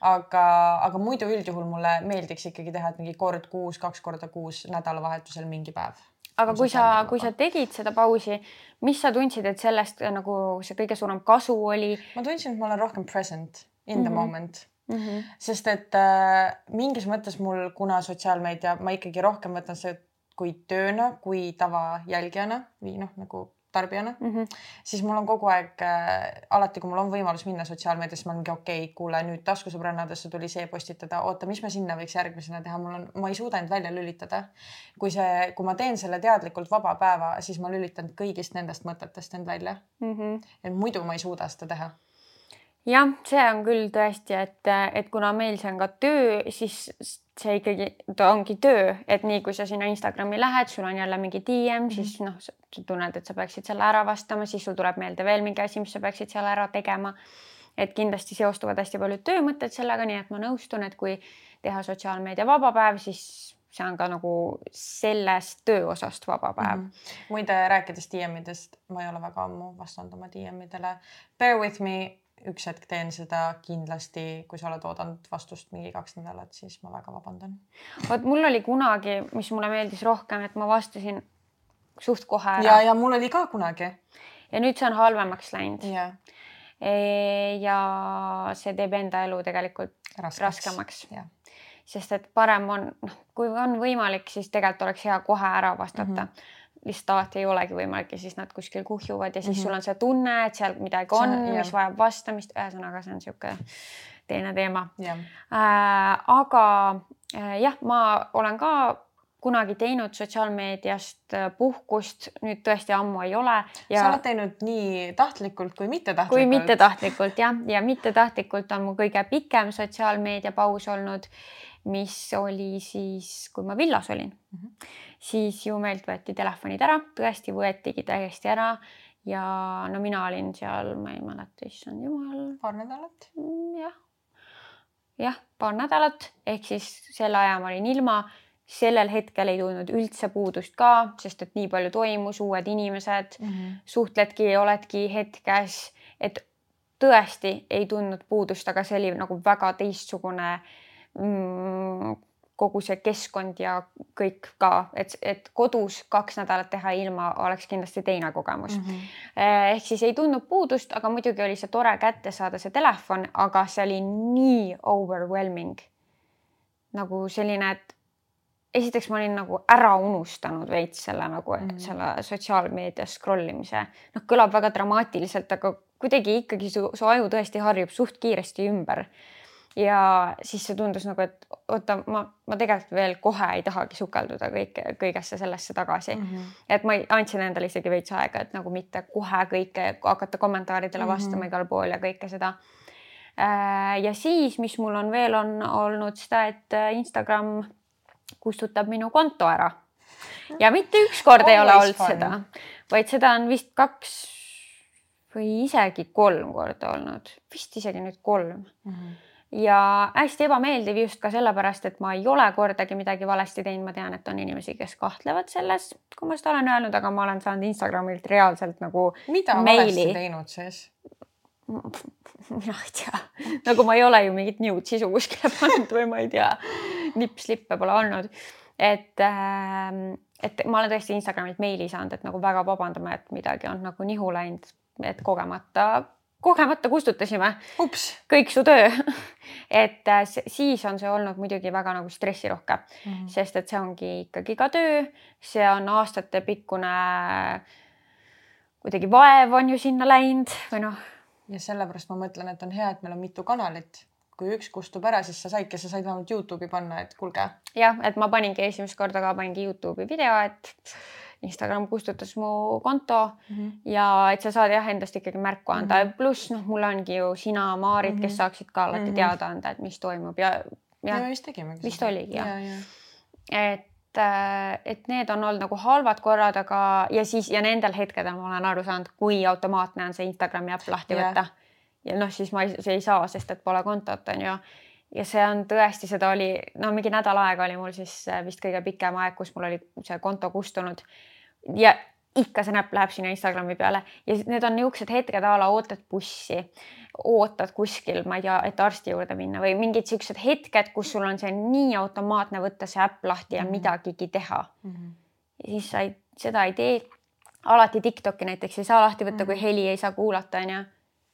aga, aga muidu üldjuhul mulle meeldiks ikkagi teha, et mingi kord kuus, kaks korda kuus nädalavahetusel mingi päev. aga kui sa, kui sa tegid seda pausi, mis sa tundsid, et sellest äh, nagu see kõige suurem kasu oli? ma tundsin, et ma olen rohkem present in mm -hmm. the mhm. moment Mm -hmm. sest et äh, mingis mõttes mul, kuna sotsiaalmeedia, ma ikkagi rohkem võtan see kui tööna, kui tavajälgijana või noh, nagu tarbijana mm, -hmm. siis mul on kogu aeg äh,, alati kui mul on võimalus minna sotsiaalmeediasse, ma olengi okei okay,, kuule nüüd taskusõbrannadesse tuli see postitada, oota, mis me sinna võiks järgmisena teha, mul on, ma ei suuda end välja lülitada. kui see, kui ma teen selle teadlikult vaba päeva, siis ma lülitan kõigist nendest mõtetest end välja mm. -hmm. et muidu ma ei suuda seda teha jah, see on küll tõesti, et, et kuna meil see on ka töö, siis see ikkagi, ta ongi töö, et nii kui sa sinna Instagrami lähed, sul on jälle mingi DM mm, -hmm. siis noh, sa tunned, et sa peaksid selle ära vastama, siis sul tuleb meelde veel mingi asi, mis sa peaksid seal ära tegema. et kindlasti seostuvad hästi paljud töömõtted sellega, nii et ma nõustun, et kui teha sotsiaalmeedia vaba päev, siis see on ka nagu sellest töö osast vaba päev mm. -hmm. muide, rääkides DM-idest, ma ei ole väga ammu vastanud oma DM-idele. Bear with me üks hetk teen seda kindlasti, kui sa oled oodanud vastust mingi kaks nädalat, siis ma väga vabandan. vot mul oli kunagi, mis mulle meeldis rohkem, et ma vastasin suht kohe ära. ja, ja mul oli ka kunagi. ja nüüd see on halvemaks läinud yeah.. Ja see teeb enda elu tegelikult raskeks, raskemaks yeah. sest et parem on, noh, kui on võimalik, siis tegelikult oleks hea kohe ära vastata mm. -hmm lihtsalt alati ei olegi võimalik ja siis nad kuskil kuhjuvad ja siis mm -hmm. sul on see tunne, et seal midagi on, mis vajab vastamist, ühesõnaga see on niisugune teine teema. Äh, aga äh, jah, ma olen ka kunagi teinud sotsiaalmeediast äh, puhkust, nüüd tõesti ammu ei ole ja.... sa oled teinud nii tahtlikult kui mittetahtlikult. kui mittetahtlikult jah, ja mittetahtlikult on mu kõige pikem sotsiaalmeedia paus olnud, mis oli siis, kui ma villas olin mm. -hmm siis ju meilt võeti telefonid ära, tõesti võetigi täiesti ära ja no mina olin seal, ma ei mäleta, issand jumal. paar nädalat. Mm, jah, jah, paar nädalat ehk siis selle aja ma olin ilma. sellel hetkel ei tundnud üldse puudust ka, sest et nii palju toimus, uued inimesed mm, -hmm. suhtledki, oledki hetkes, et tõesti ei tundnud puudust, aga see oli nagu väga teistsugune mm, kogu see keskkond ja kõik ka, et, et kodus kaks nädalat teha ilma oleks kindlasti teine kogemus mm. -hmm. ehk siis ei tundnud puudust, aga muidugi oli see tore kätte saada see telefon, aga see oli nii overwhelming. nagu selline, et esiteks ma olin nagu ära unustanud veits selle nagu mm -hmm. selle sotsiaalmeedia scroll imise. noh, kõlab väga dramaatiliselt, aga kuidagi ikkagi su, su aju tõesti harjub suht kiiresti ümber ja siis see tundus nagu, et oota, ma, ma tegelikult veel kohe ei tahagi sukelduda kõike, kõigesse sellesse tagasi mm. -hmm. et ma andsin endale isegi veits aega, et nagu mitte kohe kõike hakata kommentaaridele mhm. vastama mm -hmm. igal pool ja kõike seda. Äh, ja siis, mis mul on veel on olnud seda, et äh, Instagram kustutab minu konto ära ja mitte üks kord ei ole olnud fun. seda, vaid seda on vist kaks või isegi kolm korda olnud, vist isegi nüüd kolm mm. -hmm ja hästi ebameeldiv just ka sellepärast, et ma ei ole kordagi midagi valesti teinud, ma tean, et on inimesi, kes kahtlevad selles, kui ma seda olen öelnud, aga ma olen saanud Instagramilt reaalselt nagu. mida meili. valesti teinud siis? mina ei tea, nagu ma ei ole ju mingit nude sisu kuskile pannud või ma ei tea, nipp-slippe pole olnud. et äh, et ma olen tõesti Instagramilt meili saanud, et nagu väga vabandame, et midagi on nagu nihu läinud, et kogemata kogemata kustutasime. kõik su töö et äh, siis on see olnud muidugi väga nagu stressirohke mm, -hmm. sest et see ongi ikkagi ka töö, see on aastatepikkune kuidagi vaev on ju sinna läinud või noh. ja sellepärast ma mõtlen, et on hea, et meil on mitu kanalit kui üks kustub ära, siis sa saidki, sa said vähemalt Youtube'i panna, et kuulge. jah, et ma paningi esimest korda ka paningi Youtube'i video, et Instagram kustutas mu konto mm -hmm. ja et sa saad jah endast ikkagi märku anda mm -hmm. pluss noh, mul ongi ju sina, Maarit mm, -hmm. kes mhm. saaksid ka alati mm -hmm. teada anda, et mis toimub ja, ja. ja me vist tegimegi. vist oligi jah ja, ja. et äh, et need on olnud nagu halvad korrad, aga ja siis ja nendel hetkedel ma olen aru saanud, kui automaatne on see Instagrami äpp lahti yeah. võtta. ja noh, siis ma ei, ei saa, sest et pole kontot on ju ja see on tõesti, seda oli, no mingi nädal aega oli mul siis äh, vist kõige pikem aeg, kus mul oli see konto kustunud. ja ikka see näpp läheb sinna Instagrami peale ja need on niisugused hetked a la ootad bussi, ootad kuskil, ma ei tea, et arsti juurde minna või mingid siuksed hetked, kus sul on see nii automaatne võtta see äpp lahti ja mm -hmm. midagigi teha mm. -hmm. ja siis sa ei, seda ei tee. alati Tiktoki näiteks ei saa lahti võtta mm, -hmm. kui heli ei saa kuulata, onju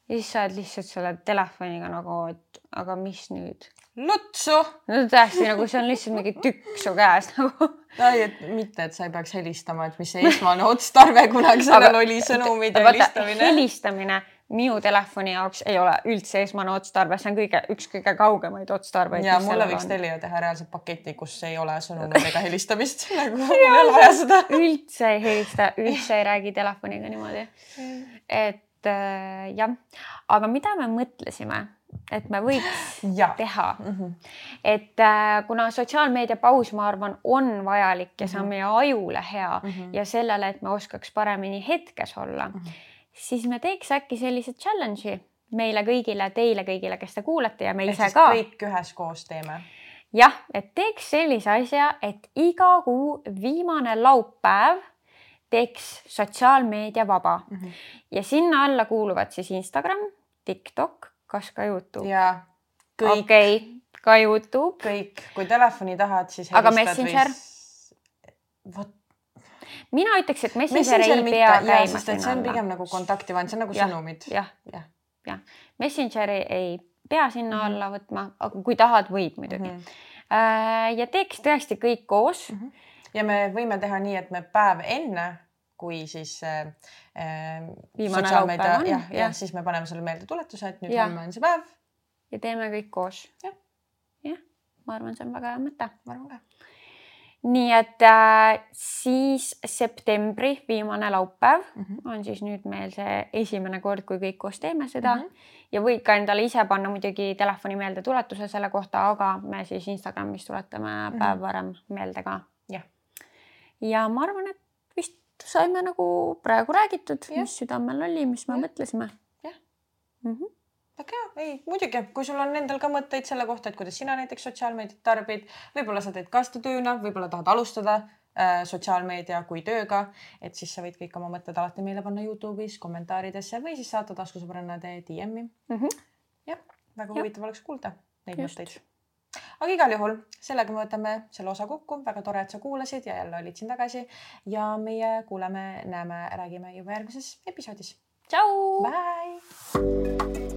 ja siis sa oled lihtsalt selle telefoniga nagu, et aga mis nüüd? lutsu. no täiesti nagu see on lihtsalt mingi tükk su käes nagu. ei, et mitte, et sa ei peaks helistama, et mis see esmane otstarve kunagi sellel oli, sõnumide helistamine. helistamine minu telefoni jaoks ei ole üldse esmane otstarve, see on kõige, üks kõige kaugemaid otstarbeid. ja mulle võiks Telia teha reaalselt paketi, kus ei ole sõnumeid ega helistamist nagu mul ei ole vaja seda. üldse ei helista, üldse ei räägi telefoniga niimoodi. et äh, jah, aga mida me mõtlesime, et me võiks ja. teha mm. -hmm. et äh, kuna sotsiaalmeedia paus, ma arvan, on vajalik ja see on mhm. meie ajule hea mm -hmm. ja sellele, et me oskaks paremini hetkes olla mm. -hmm siis me teeks äkki sellise challenge'i meile kõigile, teile kõigile, kes te kuulate ja me ise ka. kõik üheskoos teeme. jah, et teeks sellise asja, et iga kuu viimane laupäev teeks sotsiaalmeedia vaba mm -hmm. ja sinna alla kuuluvad siis Instagram, TikTok, kas ka Youtube? jaa, kõik okay,. ka Youtube. kõik, kui telefoni tahad, siis. aga Messenger või...? vot mina ütleks, et Messenger, Messenger ei pea mitte, käima. see on pigem nagu kontakti vahend, see on nagu ja, sõnumid. jah, jah, jah. Messengeri ei pea sinna mm -hmm. alla võtma, aga kui tahad, võib muidugi mm. -hmm. ja teeks tõesti kõik koos mm. -hmm. Ja me võime teha nii, et me päev enne kui siis äh, äh sotsiaalmeedia, jah, jah ja, ja siis me paneme sulle meeldetuletuse, et nüüd homme on see päev. ja teeme kõik koos ja.. jah, ma arvan, see on väga hea mõte. ma arvan ka nii et äh, siis septembri viimane laupäev mm -hmm. on siis nüüd meil see esimene kord, kui kõik koos teeme seda mm. -hmm. ja võid ka endale ise panna muidugi telefoni meeldetuletuse selle kohta, aga me siis Instagramis tuletame mm -hmm. päev varem meelde ka. jah. Ja ma arvan, et vist saime nagu praegu räägitud, mis südamel oli, mis me ja. mõtlesime. jah mm -hmm väga hea, ei muidugi, kui sul on endal ka mõtteid selle kohta, et kuidas sina näiteks sotsiaalmeediat tarbid, võib-olla sa teed ka seda tööna, võib-olla tahad alustada äh, sotsiaalmeedia kui tööga, et siis sa võid kõik oma mõtted alati meile panna Youtube'is kommentaaridesse või siis saata taskusõbrannade DM-i mm. -hmm. jah, väga ja. huvitav oleks kuulda neid Just. mõtteid. Aga igal juhul sellega me võtame selle osa kokku, väga tore, et sa kuulasid ja jälle olid siin tagasi ja meie kuuleme, näeme, räägime juba järgmises episoodis. tšau. Bye.